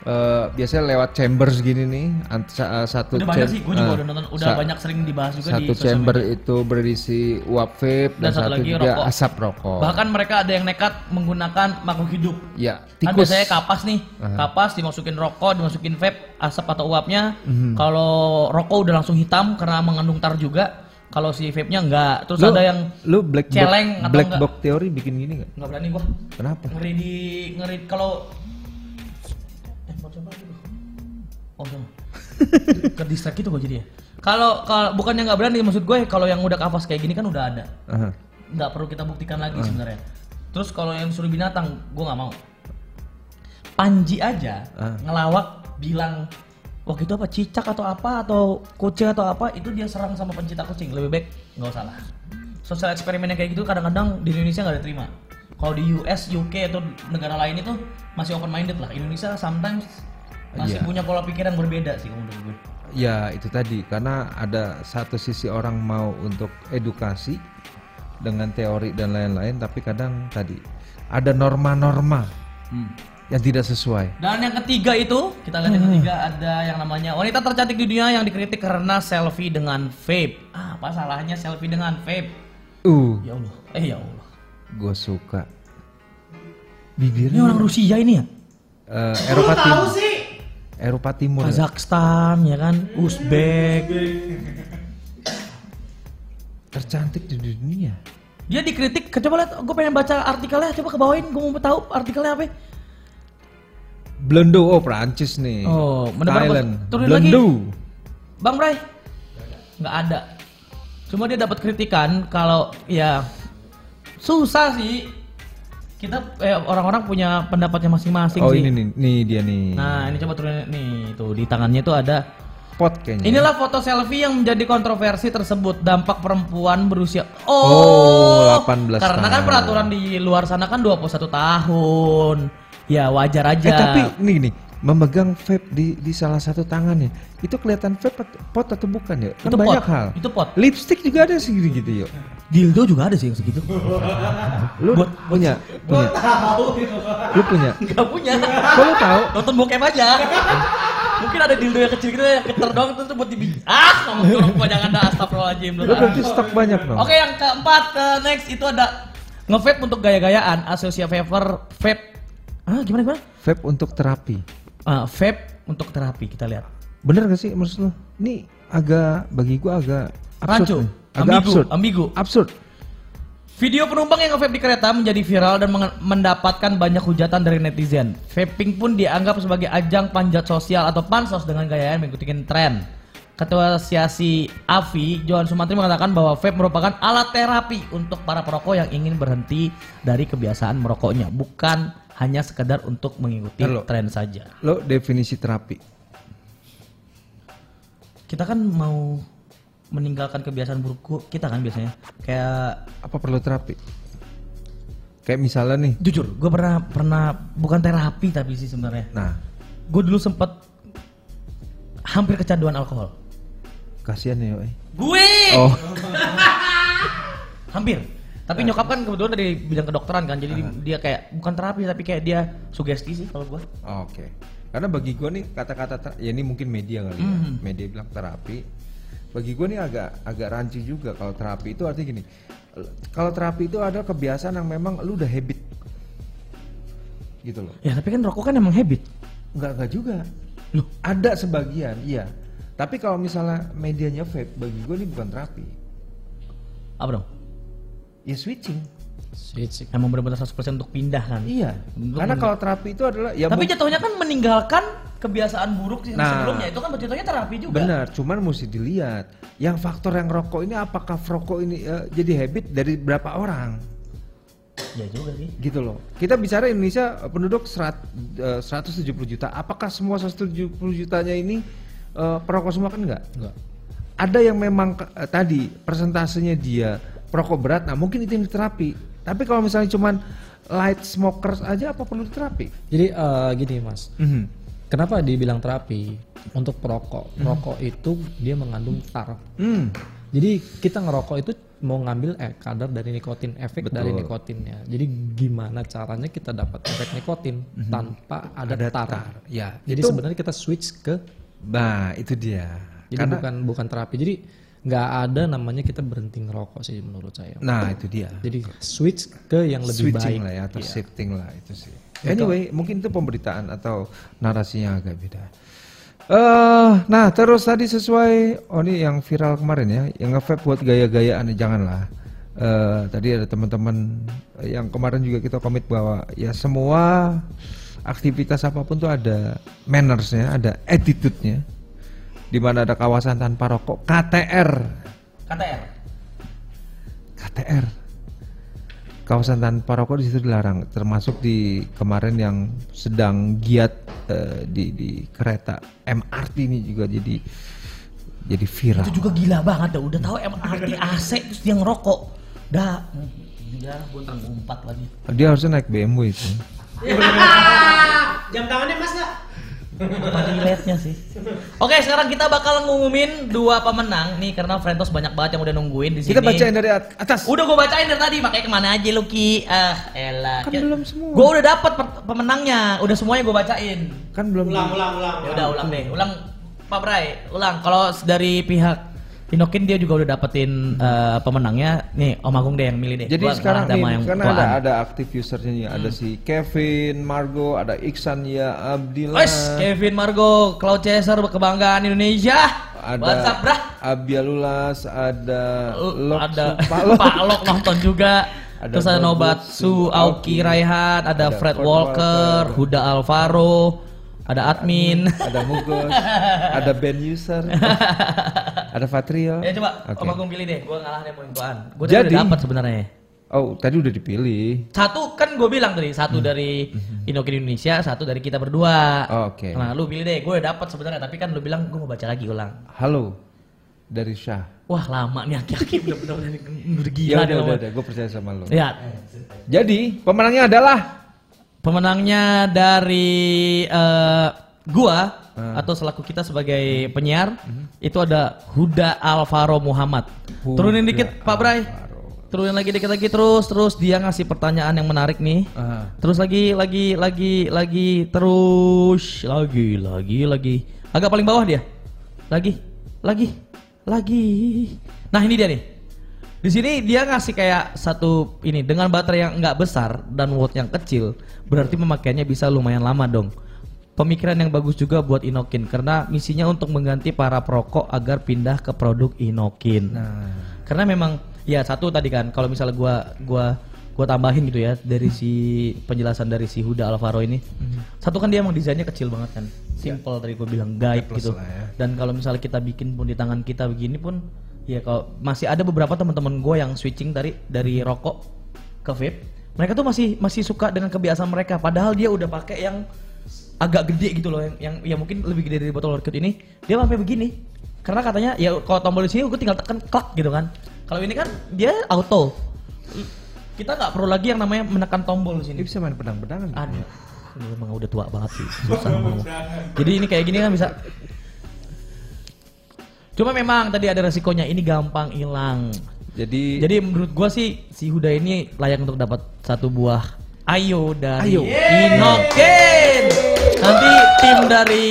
Eh, biasanya lewat chambers gini nih, eh, satu
Udah banyak sih, gue juga
eh,
udah nonton, udah banyak sering dibahas juga di
Satu
sosial
chamber
media.
itu berisi uap vape dan,
Dan satu
satu,
lagi
juga
rokok.
asap rokok.
Bahkan mereka ada yang nekat menggunakan makhluk hidup.
ya,
Kan
tikus.
biasanya kapas nih,
Aha.
kapas dimasukin rokok, dimasukin vape, asap atau uapnya.
Mhm.
Kalau rokok udah langsung hitam karena mengandung tar juga. Kalau si vape-nya enggak. Terus
Lu-
ada yang
lu black box,
celeng atau
black
enggak?
box teori bikin gini nggak?
nggak berani gua.
Kenapa?
Ngeri di ngeri kalau coba dulu. Oh, sama. [laughs] Ke distract gitu gua jadi ya. Kalau kalau bukannya nggak berani maksud gue kalau yang udah kapas kayak gini kan udah ada. Nggak perlu kita buktikan lagi sebenarnya. Terus kalau yang suruh binatang, gue nggak mau. Panji aja
Ah.
ngelawak bilang waktu itu apa cicak atau apa atau kucing atau apa itu dia serang sama pencipta kucing lebih baik nggak usah lah. Sosial eksperimen yang kayak gitu kadang-kadang di Indonesia nggak diterima. Kalau di US, UK atau negara lain itu masih open minded lah. Indonesia sometimes masih
Iya.
punya pola pikir yang berbeda sih menurut gue.
Ya itu tadi karena ada satu sisi orang mau untuk edukasi dengan teori dan lain-lain, tapi kadang tadi ada norma-norma yang tidak sesuai.
Dan yang ketiga itu, kita lihat yang ketiga ada yang namanya wanita tercantik di dunia yang dikritik karena selfie dengan vape. Ah, apa salahnya selfie dengan vape?
Uh,
Ya Allah, eh ya Allah.
Gue suka.
Ini
Bibirnya
orang Rusia ini ya?
eh, Eropa
Tahu
Timur.
sih.
Eropa Timur.
Kazakhstan ya kan, Uzbek.
Tercantik di dunia.
Dia dikritik, coba lihat, gue pengen baca artikelnya, coba ke bawain, gue mau tahu artikelnya apa.
Belendo, oh Prancis nih.
Oh, mendapat-
Thailand.
lagi.
Belendo.
Bang Bray, nggak ada. Cuma dia dapat kritikan kalau ya susah sih. Kita eh, orang-orang punya pendapatnya masing-masing
Oh
sih.
ini nih, nih dia nih.
Nah, ini coba turunin nih, tuh di tangannya tuh ada.
pot kayaknya.
Inilah foto selfie yang menjadi kontroversi tersebut dampak perempuan berusia
Oh, 18
Karena kan
tahun.
peraturan di luar sana kan 21 tahun. Ya wajar aja.
Eh tapi nih nih memegang vape di di salah satu tangannya itu kelihatan vape pot atau bukan ya? Kan
Itu
banyak
pot.
hal.
Itu pot.
Lipstick juga ada segini gitu yuk.
Dildo juga ada sih yang segitu.
Lu punya punya. Lu punya.
Gak punya.
Kok lu tahu?
Nonton bokep aja. Mungkin ada dildo yang kecil gitu yang keter doang itu tuh buat dibikin. Ah, ngomong jorok gua jangan dah astagfirullahaladzim.
Lu berarti stok banyak dong.
Oke, yang keempat eh, next itu ada nge-vape untuk gaya-gayaan, Asosia Vapor vape. Ah, gimana gimana?
Vape untuk terapi.
Ah, vape untuk terapi kita lihat.
Bener gak sih maksud lu? Ini agak bagi gua agak.
Rancu,
nih. Agak
ambigu,
absurd.
ambigu.
Absurd.
Video penumpang yang nge-vape di kereta menjadi viral dan mendapatkan banyak hujatan dari netizen. Vaping pun dianggap sebagai ajang panjat sosial atau pansos dengan gaya mengikuti tren. Ketua Asosiasi AVI, Johan Sumantri mengatakan bahwa vape merupakan alat terapi untuk para perokok yang ingin berhenti dari kebiasaan merokoknya, bukan hanya sekedar untuk mengikuti
Halo.
tren saja.
Lo definisi terapi.
Kita kan mau meninggalkan kebiasaan buruk kita kan biasanya. Kayak
Apa perlu terapi? Kayak misalnya nih.
jujur, gue pernah pernah bukan terapi tapi sih sebenarnya.
Nah,
Gue dulu sempet hampir kecanduan alkohol.
kasihan ya, eh.
Gue
Oh, [laughs]
hampir. Tapi nyokap kan kebetulan dari bidang kedokteran kan, jadi dia kayak bukan terapi tapi kayak dia sugesti sih kalau gue.
oke. Karena bagi gua nih kata-kata ya ini mungkin media kali ya.
Mhm.
Media bilang terapi. Bagi gua nih agak agak rancu juga kalau terapi itu artinya gini. Kalau terapi itu ada kebiasaan yang memang lu udah habit. Gitu loh.
Ya tapi kan rokok kan emang habit.
Enggak enggak juga. Ada sebagian, iya. Tapi kalau misalnya medianya vape, bagi gue ini bukan terapi.
Apa dong?
Ya switching.
Switch.
Emang benar-benar 100% untuk pindah kan?
Iya.
Untuk
Karena kalau terapi itu adalah ya
Tapi jatuhnya kan meninggalkan kebiasaan buruk yang
Nah.
sebelumnya itu kan jatuhnya terapi juga.
Benar, cuman mesti dilihat yang faktor yang rokok ini apakah rokok ini eh, jadi habit dari berapa orang
Ya juga sih.
gitu loh. Kita bicara Indonesia eh, penduduk serat, eh, 170 juta. Apakah semua 170 jutanya ini eh, perokok semua kan enggak?
Enggak.
Ada yang memang eh, tadi persentasenya dia perokok berat, nah mungkin itu yang diterapi. Tapi kalau misalnya cuman light smokers aja apa perlu diterapi?
Jadi eh, gini mas,
Mhm.
Kenapa dibilang terapi untuk perokok? Perokok itu dia mengandung tar.
Hmm.
Jadi kita ngerokok itu mau ngambil eh, kadar dari nikotin, efek
Betul.
dari nikotinnya. Jadi gimana caranya kita dapat efek nikotin tanpa ada,
Ada
tar.
tar. Ya,
Jadi
itu-
sebenarnya kita switch ke
Nah, itu dia.
jadi
Karena
bukan bukan terapi. Jadi nggak ada namanya kita berhenti ngerokok sih menurut saya.
nah, itu dia.
Jadi switch ke yang lebih
switching
baik.
lah ya atau
Iya.
shifting lah itu sih. Anyway, mungkin itu pemberitaan atau narasinya agak beda. Eh, nah terus tadi sesuai, oh ini yang viral kemarin ya, yang nge buat gaya-gayaan janganlah. Eh, tadi ada teman-teman yang kemarin juga kita komit bahwa ya semua aktivitas apa pun tuh ada mannersnya, ada attitude-nya. Di mana ada kawasan tanpa rokok, KTR,
KTR.
KTR. Kawasan tanpa rokok di situ dilarang, termasuk di kemarin yang sedang giat eh, di di kereta MRT ini juga jadi jadi viral.
Itu juga gila banget dah. Udah tahu MRT AC terus dia ngerokok. Dah. Ya, gue ngumpat lagi.
Dia harusnya naik BMW itu. [laughs]
Jam tangannya mas nggak?
Apa relate-nya sih? Oke, sekarang kita bakal ngumumin dua pemenang nih karena Frentos banyak banget yang udah nungguin di sini.
Kita bacain dari at- atas.
Udah gue bacain dari tadi, makanya ke mana aja lu Ki? Ah, elah.
Kan belum semua.
Gue udah dapet pemenangnya, udah semuanya gue bacain.
Kan belum.
Ulang, ulang, ulang.
Ya udah ulang deh, ulang Pak Bray, ulang. Kalau dari pihak Inokin dia juga udah dapetin eh, pemenangnya. Nih, Om Agung deh yang milih deh.
Jadi
Gua
sekarang nih,
yang
karena ada ada aktif usernya nih, ada si Kevin, Margo, ada Iksan ya Abdillah,
Wes, Kevin Margo, Cloud Chaser kebanggaan Indonesia.
ada
WhatsApp brah.
Abialulas, ada Lok
ada. [laughs] Pak Lok nonton juga.
Ada
Terus ada Nobatsu,
Aoki,
Raihan, ada,
ada
Fred
Fred
Walker,
Walker,
Huda Alvaro, ada admin.
ada Mugos, ada [laughs] Ben User, ada Fatrio.
ya coba
Oke.
Om Agung pilih deh, gue ngalah deh poin-poin. Gue
Jadi-
udah dapat sebenarnya.
Oh, tadi udah dipilih.
Satu kan gue bilang tadi,
Hmm.
satu dari Inokin Indonesia, satu dari kita berdua.
Oh, oke.
Nah, lu pilih deh, gue udah dapat sebenarnya, tapi kan lu bilang gue mau baca lagi ulang.
Halo dari Syah.
Wah lama nih aki-aki bener-bener udah gila
Ya udah udah, udah gue percaya sama lo.
Ya,
Jadi pemenangnya adalah
pemenangnya dari eh, gua
Hmm.
atau selaku kita sebagai penyiar itu ada Huda Alvaro Muhammad.
Huda
Turunin dikit Pak Bray.
Alvaro.
Turunin lagi dikit lagi terus terus dia ngasih pertanyaan yang menarik nih.
Ah.
Terus lagi lagi lagi lagi terus lagi lagi lagi agak paling bawah dia. Lagi lagi lagi. Nah ini dia nih. Di sini dia ngasih kayak satu ini dengan baterai yang nggak besar dan watt yang kecil, berarti pemakaiannya bisa lumayan lama dong. Pemikiran yang bagus juga buat Inokin karena misinya untuk mengganti para perokok agar pindah ke produk Inokin.
Nah,
Karena memang ya satu tadi kan kalau misalnya gua gua gua tambahin gitu ya dari si penjelasan dari si Huda Alvaro ini. Satu kan dia emang desainnya kecil banget kan. Simple tadi gua bilang
Plus
gitu.
ya.
Dan kalau misalnya kita bikin pun di tangan kita begini pun ya kalau masih ada beberapa teman-teman gue yang switching dari dari rokok ke vape. Mereka tuh masih masih suka dengan kebiasaan mereka. Padahal dia udah pakai yang agak gede gitu loh yang yang ya mungkin lebih gede dari botol orchid ini. Dia sampai begini karena katanya ya kalau tombol di sini gue tinggal tekan klak gitu kan. Kalau ini kan dia auto. Kita nggak perlu lagi yang namanya menekan tombol di sini.
Ini bisa main pedang-pedangan.
ada ini emang udah tua banget sih susah ngomong. Jadi ini kayak gini kan bisa cuma memang tadi ada resikonya ini gampang hilang
Jadi,
jadi menurut gua sih si Huda ini layak untuk dapat satu buah Ayo dari
Ayo.
Inoken. Nanti tim dari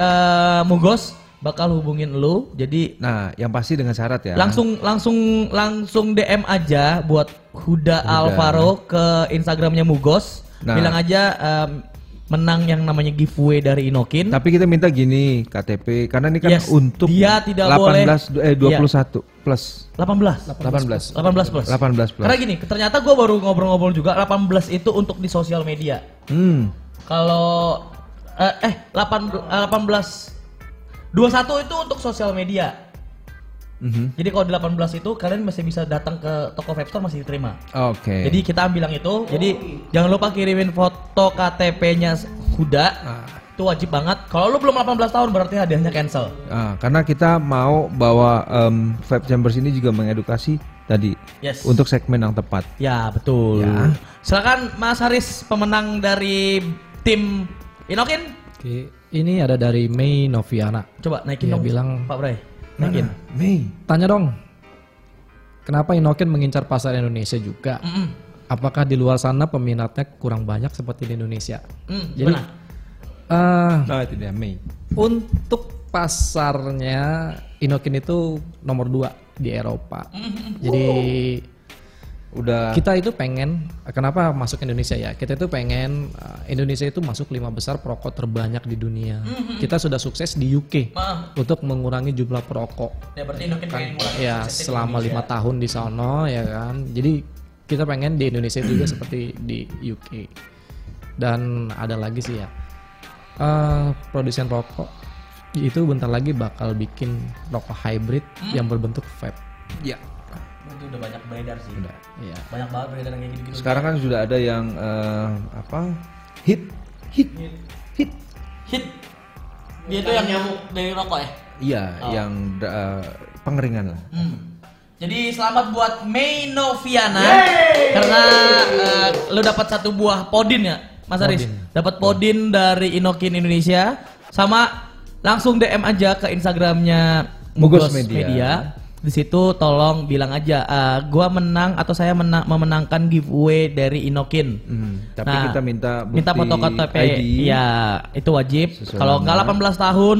eh, Mugos bakal hubungin lu. Jadi
nah yang pasti dengan syarat ya.
langsung langsung langsung DM aja buat Huda, Alvaro ke Instagramnya Mugos.
Nah.
Bilang aja em, menang yang namanya giveaway dari Inokin.
Tapi kita minta gini KTP karena ini kan
Yes,
untuk
dia tidak
18
boleh-
eh 21 plus
18.
18
18 plus.
18 plus.
Karena gini, ternyata gue baru ngobrol-ngobrol juga 18 itu untuk di sosial media.
Hmm.
Kalau eh, eh 8 eh, 18 21 itu untuk sosial media.
Mhm.
Jadi kalau di 18 itu kalian masih bisa datang ke toko vape store masih diterima.
Oke.
Jadi kita ambil yang itu. Jadi jangan lupa kirimin foto KTP-nya Huda. Itu wajib banget. Kalau lu belum 18 tahun berarti hadiahnya cancel.
Ah, karena kita mau bawa em, Vape Chambers ini juga mengedukasi tadi
Yes.
untuk segmen yang tepat.
Ya, betul.
Ya.
Silakan Mas Haris pemenang dari tim Inokin.
Oke, ini ada dari Mei Noviana.
Coba naikin
Dia
dong.
bilang,
Pak Bray.
Mei.
tanya dong, kenapa Inokin mengincar pasar Indonesia juga?
Mm-mm.
Apakah di luar sana peminatnya kurang banyak seperti di Indonesia?
Mm,
Jadi,
gimana?
eh,
Nah, itu dia Mei.
untuk pasarnya Inokin itu nomor dua di Eropa. Jadi
Udah
kita itu pengen kenapa masuk Indonesia ya? Kita itu pengen uh, Indonesia itu masuk lima besar perokok terbanyak di dunia. Kita sudah sukses di UK
Maaf.
untuk mengurangi jumlah perokok.
Ya berarti ngurangi
Ya selama lima tahun di sono ya kan. Jadi kita pengen di Indonesia juga [clears throat] seperti di UK. Dan ada lagi sih ya, eh, produsen rokok itu bentar lagi bakal bikin rokok hybrid yang berbentuk vape.
ya.
Berarti udah banyak beredar sih.
Udah.
Ya.
Banyak banget beredar yang kayak gitu-gitu.
Sekarang kan sudah ada yang eh, apa? Hit hit hit.
hit. Dia itu yang nyamuk dari rokok ya?
Iya, yang da- eh, pengeringan lah.
Hmm. Jadi selamat buat Mei Noviana karena eh, lu dapat satu buah podin ya, Mas Aris. Dapat podin dari Inokin Indonesia sama langsung DM aja ke Instagramnya
Mugos
Mugos
Media.
Media. Di situ tolong bilang aja eh, gua menang atau saya menang memenangkan giveaway dari Inokin.
Hmm, tapi
Nah,
kita minta bukti
minta foto KTP.
ID.
Ya, itu wajib. Kalau nggak
nama.
18 tahun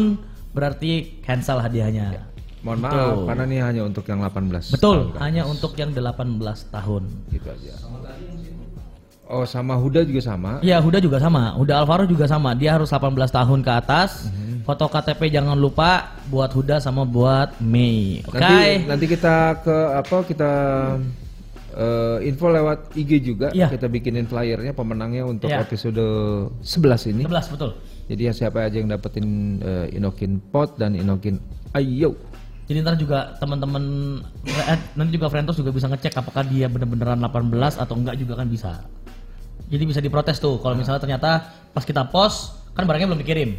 berarti cancel hadiahnya.
Mohon maaf
Betul.
karena ini hanya untuk yang 18.
Betul,
tahun.
hanya untuk yang 18 tahun.
Gitu aja. Oh, sama Huda juga sama.
Iya, Huda juga sama. Huda Alvaro juga sama. Dia harus 18 tahun ke atas. Foto KTP jangan lupa buat Huda sama buat Mei. Oke.
Nanti nanti kita ke apa kita eh, info lewat IG juga.
Iya.
Kita bikinin flyernya pemenangnya untuk
Iya.
episode 11 ini.
11 betul.
Jadi ya siapa aja yang dapetin eh, Inokin Pot dan Inokin Ayo.
Jadi ntar juga teman-teman eh, nanti juga Frentos juga bisa ngecek apakah dia bener-beneran 18 atau enggak juga kan bisa. Jadi bisa diprotes tuh kalau misalnya ternyata pas kita post kan barangnya belum dikirim.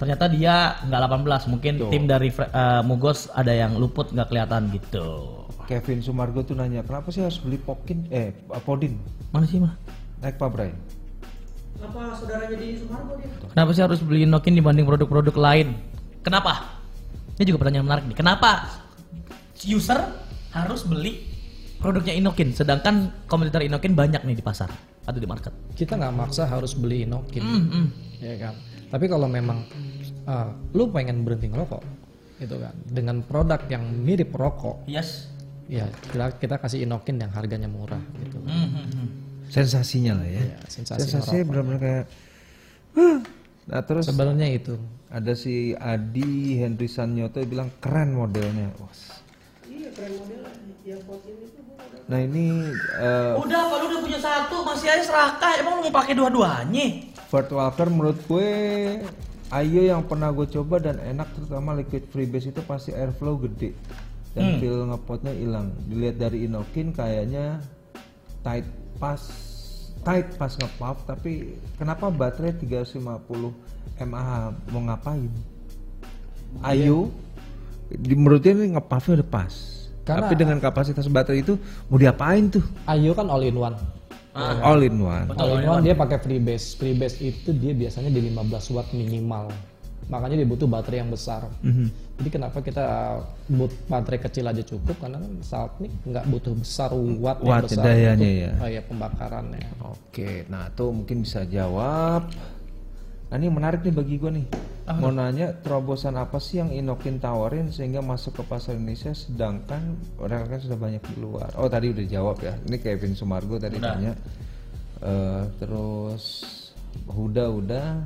Ternyata dia nggak 18, mungkin tim dari eh, Mugos ada yang luput nggak kelihatan gitu.
Kevin Sumargo tuh nanya, kenapa sih harus beli Pokin eh Podin
Mana sih mah?
naik Pak Bray?
Apa saudaranya di Sumargo dia?
Kenapa sih harus beli Nokin dibanding produk-produk lain? Kenapa? Ini juga pertanyaan menarik nih. Kenapa user harus beli produknya Inokin, sedangkan kompetitor Inokin banyak nih di pasar atau di market?
Kita nggak maksa harus beli Inokin.
Hmm, hmm.
ya kan tapi kalau memang uh, lu pengen berhenti ngerokok gitu kan dengan produk yang mirip rokok
Yes.
ya kita kita kasih inokin yang harganya murah gitu
Hmm, hmm, hmm.
Sensasinya lah ya.
ya, sensasi
Sensasinya benar-benar kayak "Huh." Nah terus
sebenarnya itu
ada si Adi Henry Sanyoto yang bilang keren modelnya. Wah.
Iya keren model yang pot ini tuh gua udah.
Nah ini eh,
Udah, lu udah punya satu, masih aja serakah. Emang lu mau pakai dua-duanya?
Ford Walker menurut gue Ayo yang pernah gue coba dan enak terutama liquid freebase itu pasti airflow gede dan feel ngepotnya hilang. Dilihat dari Inokin kayaknya tight pas tight pas ngepuff tapi kenapa baterai 350 mAh mau ngapain? Ayo di menurutnya ini ngepuffnya udah pas.
Karena-
tapi dengan kapasitas baterai itu mau diapain tuh?
Ayo kan all in one
All in one.
all in one dia pakai freebase freebase itu dia biasanya di 15 watt minimal makanya dia butuh baterai yang besar
Mhm.
jadi kenapa kita but baterai kecil aja cukup karena kan saat ini nggak butuh besar watt yang
Watt
besar
dayanya
untuk,
ya.
oh ya pembakarannya
Oke, nah tuh mungkin bisa jawab. Nah ini menarik nih bagi gue nih. Mau nanya terobosan apa sih yang Inokin tawarin sehingga masuk ke pasar Indonesia sedangkan orang kan sudah banyak di luar. Oh tadi udah jawab ya. Ini Kevin Sumargo tadi
Udah.
tanya. Eh, terus Huda udah.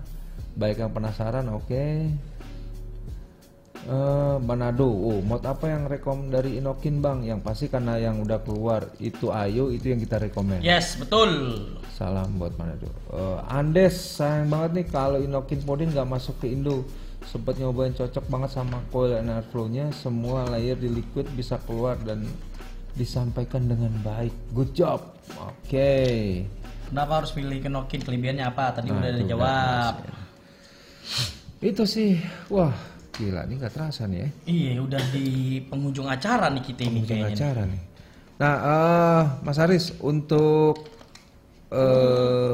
Baik yang penasaran, oke. Eh, Manado, oh mod apa yang rekom dari Inokin bang? Yang pasti karena yang udah keluar itu Ayo itu yang kita rekomend.
Yes, betul.
Salam buat Manado. Eh, Andes sayang banget nih kalau Inokin Podin nggak masuk ke Indo. Sempet nyobain cocok banget sama coil dan airflow-nya. Semua layer di liquid bisa keluar dan disampaikan dengan baik. Good job. Oke.
Kenapa harus pilih Kenokin? Kelebihannya apa? Tadi
Nah,
udah
itu
dijawab.
Itu sih, wah gila ini nggak terasa nih ya.
Iya, udah di penghujung acara nih kita ini
Penghujung acara nih. Nah, eh, Mas Aris untuk eh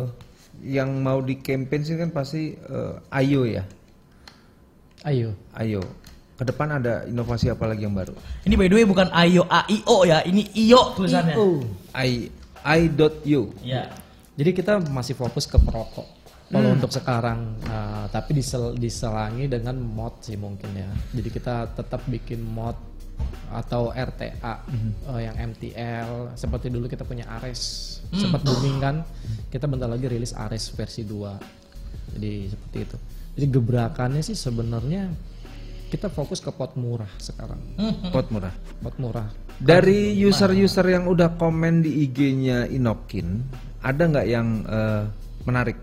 yang mau di campaign sih kan pasti eh, Ayo ya.
Ayo.
Ayo. Ke depan ada inovasi apa lagi yang baru?
Ini by the way bukan Ayo AIO ya, ini IO tulisannya.
I I.U.
Ya.
Jadi kita masih fokus ke perokok. Kalau
Hmm.
untuk sekarang, uh, tapi disel- diselangi dengan mod sih mungkin ya. Jadi kita tetap bikin mod atau RTA
Hmm.
uh, yang MTL seperti dulu kita punya Ares. Sempat booming kan kita bentar lagi rilis Ares versi 2 jadi seperti itu. Jadi gebrakannya sih sebenarnya kita fokus ke pot murah sekarang.
Pot murah.
pot murah.
Dari user-user yang udah komen di IG-nya Inokin, ada nggak yang eh, menarik?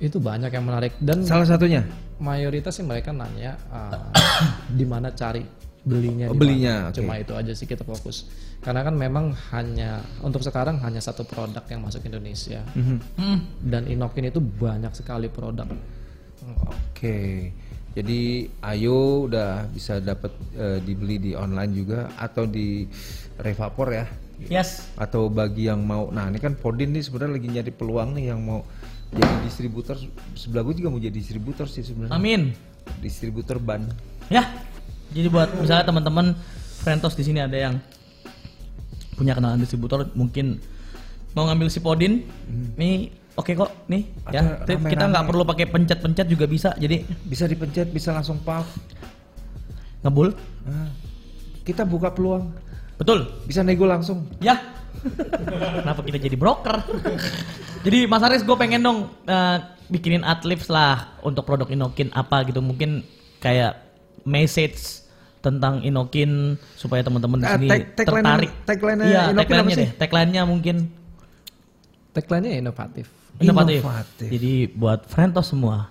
itu banyak yang menarik. Dan
Salah satunya?
mayoritas sih mereka nanya uh, [coughs] di mana cari belinya
Oh, belinya, oke.
cuma itu aja sih kita fokus karena kan memang hanya untuk sekarang hanya satu produk yang masuk Indonesia
Mhm.
Hmm.
dan Inokin itu banyak sekali produk
Oke. Jadi Ayo udah bisa dapat eh, dibeli di online juga atau di Revapor ya.
Yes.
Atau bagi yang mau, nah ini kan Podin nih sebenarnya lagi nyari peluang nih yang mau jadi distributor. Sebelah gue juga mau jadi distributor sih sebenarnya.
Amin.
Distributor ban.
Ya. Jadi buat misalnya teman-teman Frentos di sini ada yang punya kenalan distributor mungkin mau ngambil si Podin, nih oke kok nih ya.
Hmm. Ada
Tip, kita nggak perlu pakai pencet-pencet juga bisa. Jadi
Bisa dipencet, bisa langsung puff.
ngebul.
Nah, kita buka peluang.
Betul.
Bisa nego langsung.
Ya. Kenapa kita jadi broker? jadi Mas Aris gue pengen dong eh, bikinin adlibs lah untuk produk Inokin apa gitu mungkin kayak message tentang Inokin supaya teman-teman di
Ah,
sini
tag- tagline-nya-
tertarik.
tagline-nya
Iya, tagline-nya deh. Tagline-nya mungkin
tagline-nya inovatif
inovatif.
Inovatif.
Jadi buat Frentos semua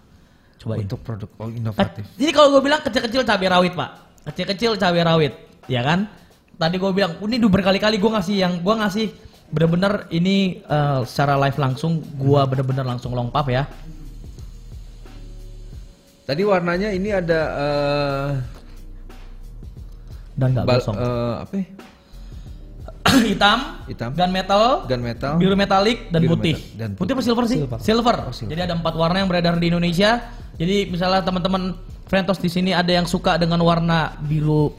cobain.
Untuk produk oh,
Eh,
inovatif.
Jadi kalau gue bilang kecil-kecil cabai rawit pak, kecil-kecil cabai rawit, ya kan? Tadi gue bilang, ini udah berkali-kali gue ngasih yang gue ngasih bener-bener ini eh, secara live langsung, gue bener-bener langsung long puff ya.
Tadi warnanya ini ada eh,
Dan nggak gosong.
eh, apa? ya? [clears throat]
Hitam,
Hitam.
dan metal,
Gun metal.
biru metalik dan
Biru
putih.
metal- dan
putih apa silver sih?
Silver.
Silver.
Oh, silver.
Jadi ada empat warna yang beredar di Indonesia. Jadi misalnya teman-teman Frentos di sini ada yang suka dengan warna biru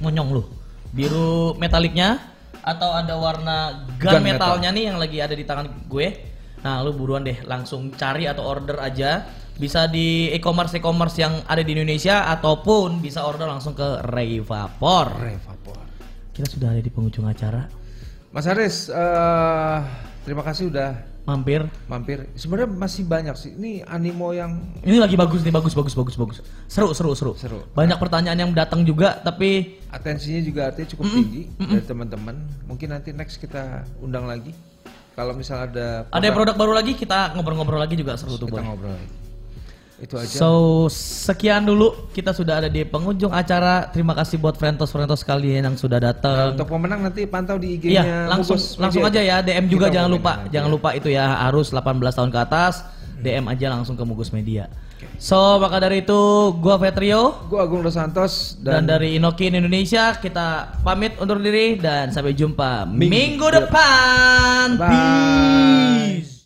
monyong loh, biru metaliknya, atau ada warna gun,
Gun metal.
metalnya nih yang lagi ada di tangan gue. Nah, lu buruan deh langsung cari atau order aja. Bisa di e-commerce e-commerce yang ada di Indonesia ataupun bisa order langsung ke Revapor.
Revapor.
Kita sudah ada di penghujung acara.
Mas Aris, eh, terima kasih udah
Mampir.
mampir. Sebenarnya masih banyak sih. Ini animo yang
Ini lagi bagus nih, bagus, bagus, bagus, bagus. Seru, seru, seru.
Seru.
Banyak pertanyaan yang datang juga, tapi
atensinya juga artinya cukup tinggi dari teman-teman. Mungkin nanti next kita undang lagi. Kalau misal ada
ada yang produk baru lagi, kita ngobrol-ngobrol lagi juga seru tuh
kita
boleh.
ngobrol lagi. Itu aja.
So, sekian dulu kita sudah ada di penghujung acara. Terima kasih buat frientos-frientos kalian yang sudah
Nah,
datang.
untuk pemenang nanti pantau di IG-nya
Iya, langsung langsung
Media.
aja ya DM juga
Kita
jangan lupa.
nanti
Jangan lupa itu ya harus 18 tahun ke atas. DM aja langsung ke Mugus Media. So, maka dari itu gua Vetrio
Gua Agung Dos Santos
dan,
dan,
dari Inokin Indonesia kita pamit undur diri dan sampai jumpa
Minggu
minggu depan.
Bye.
Peace.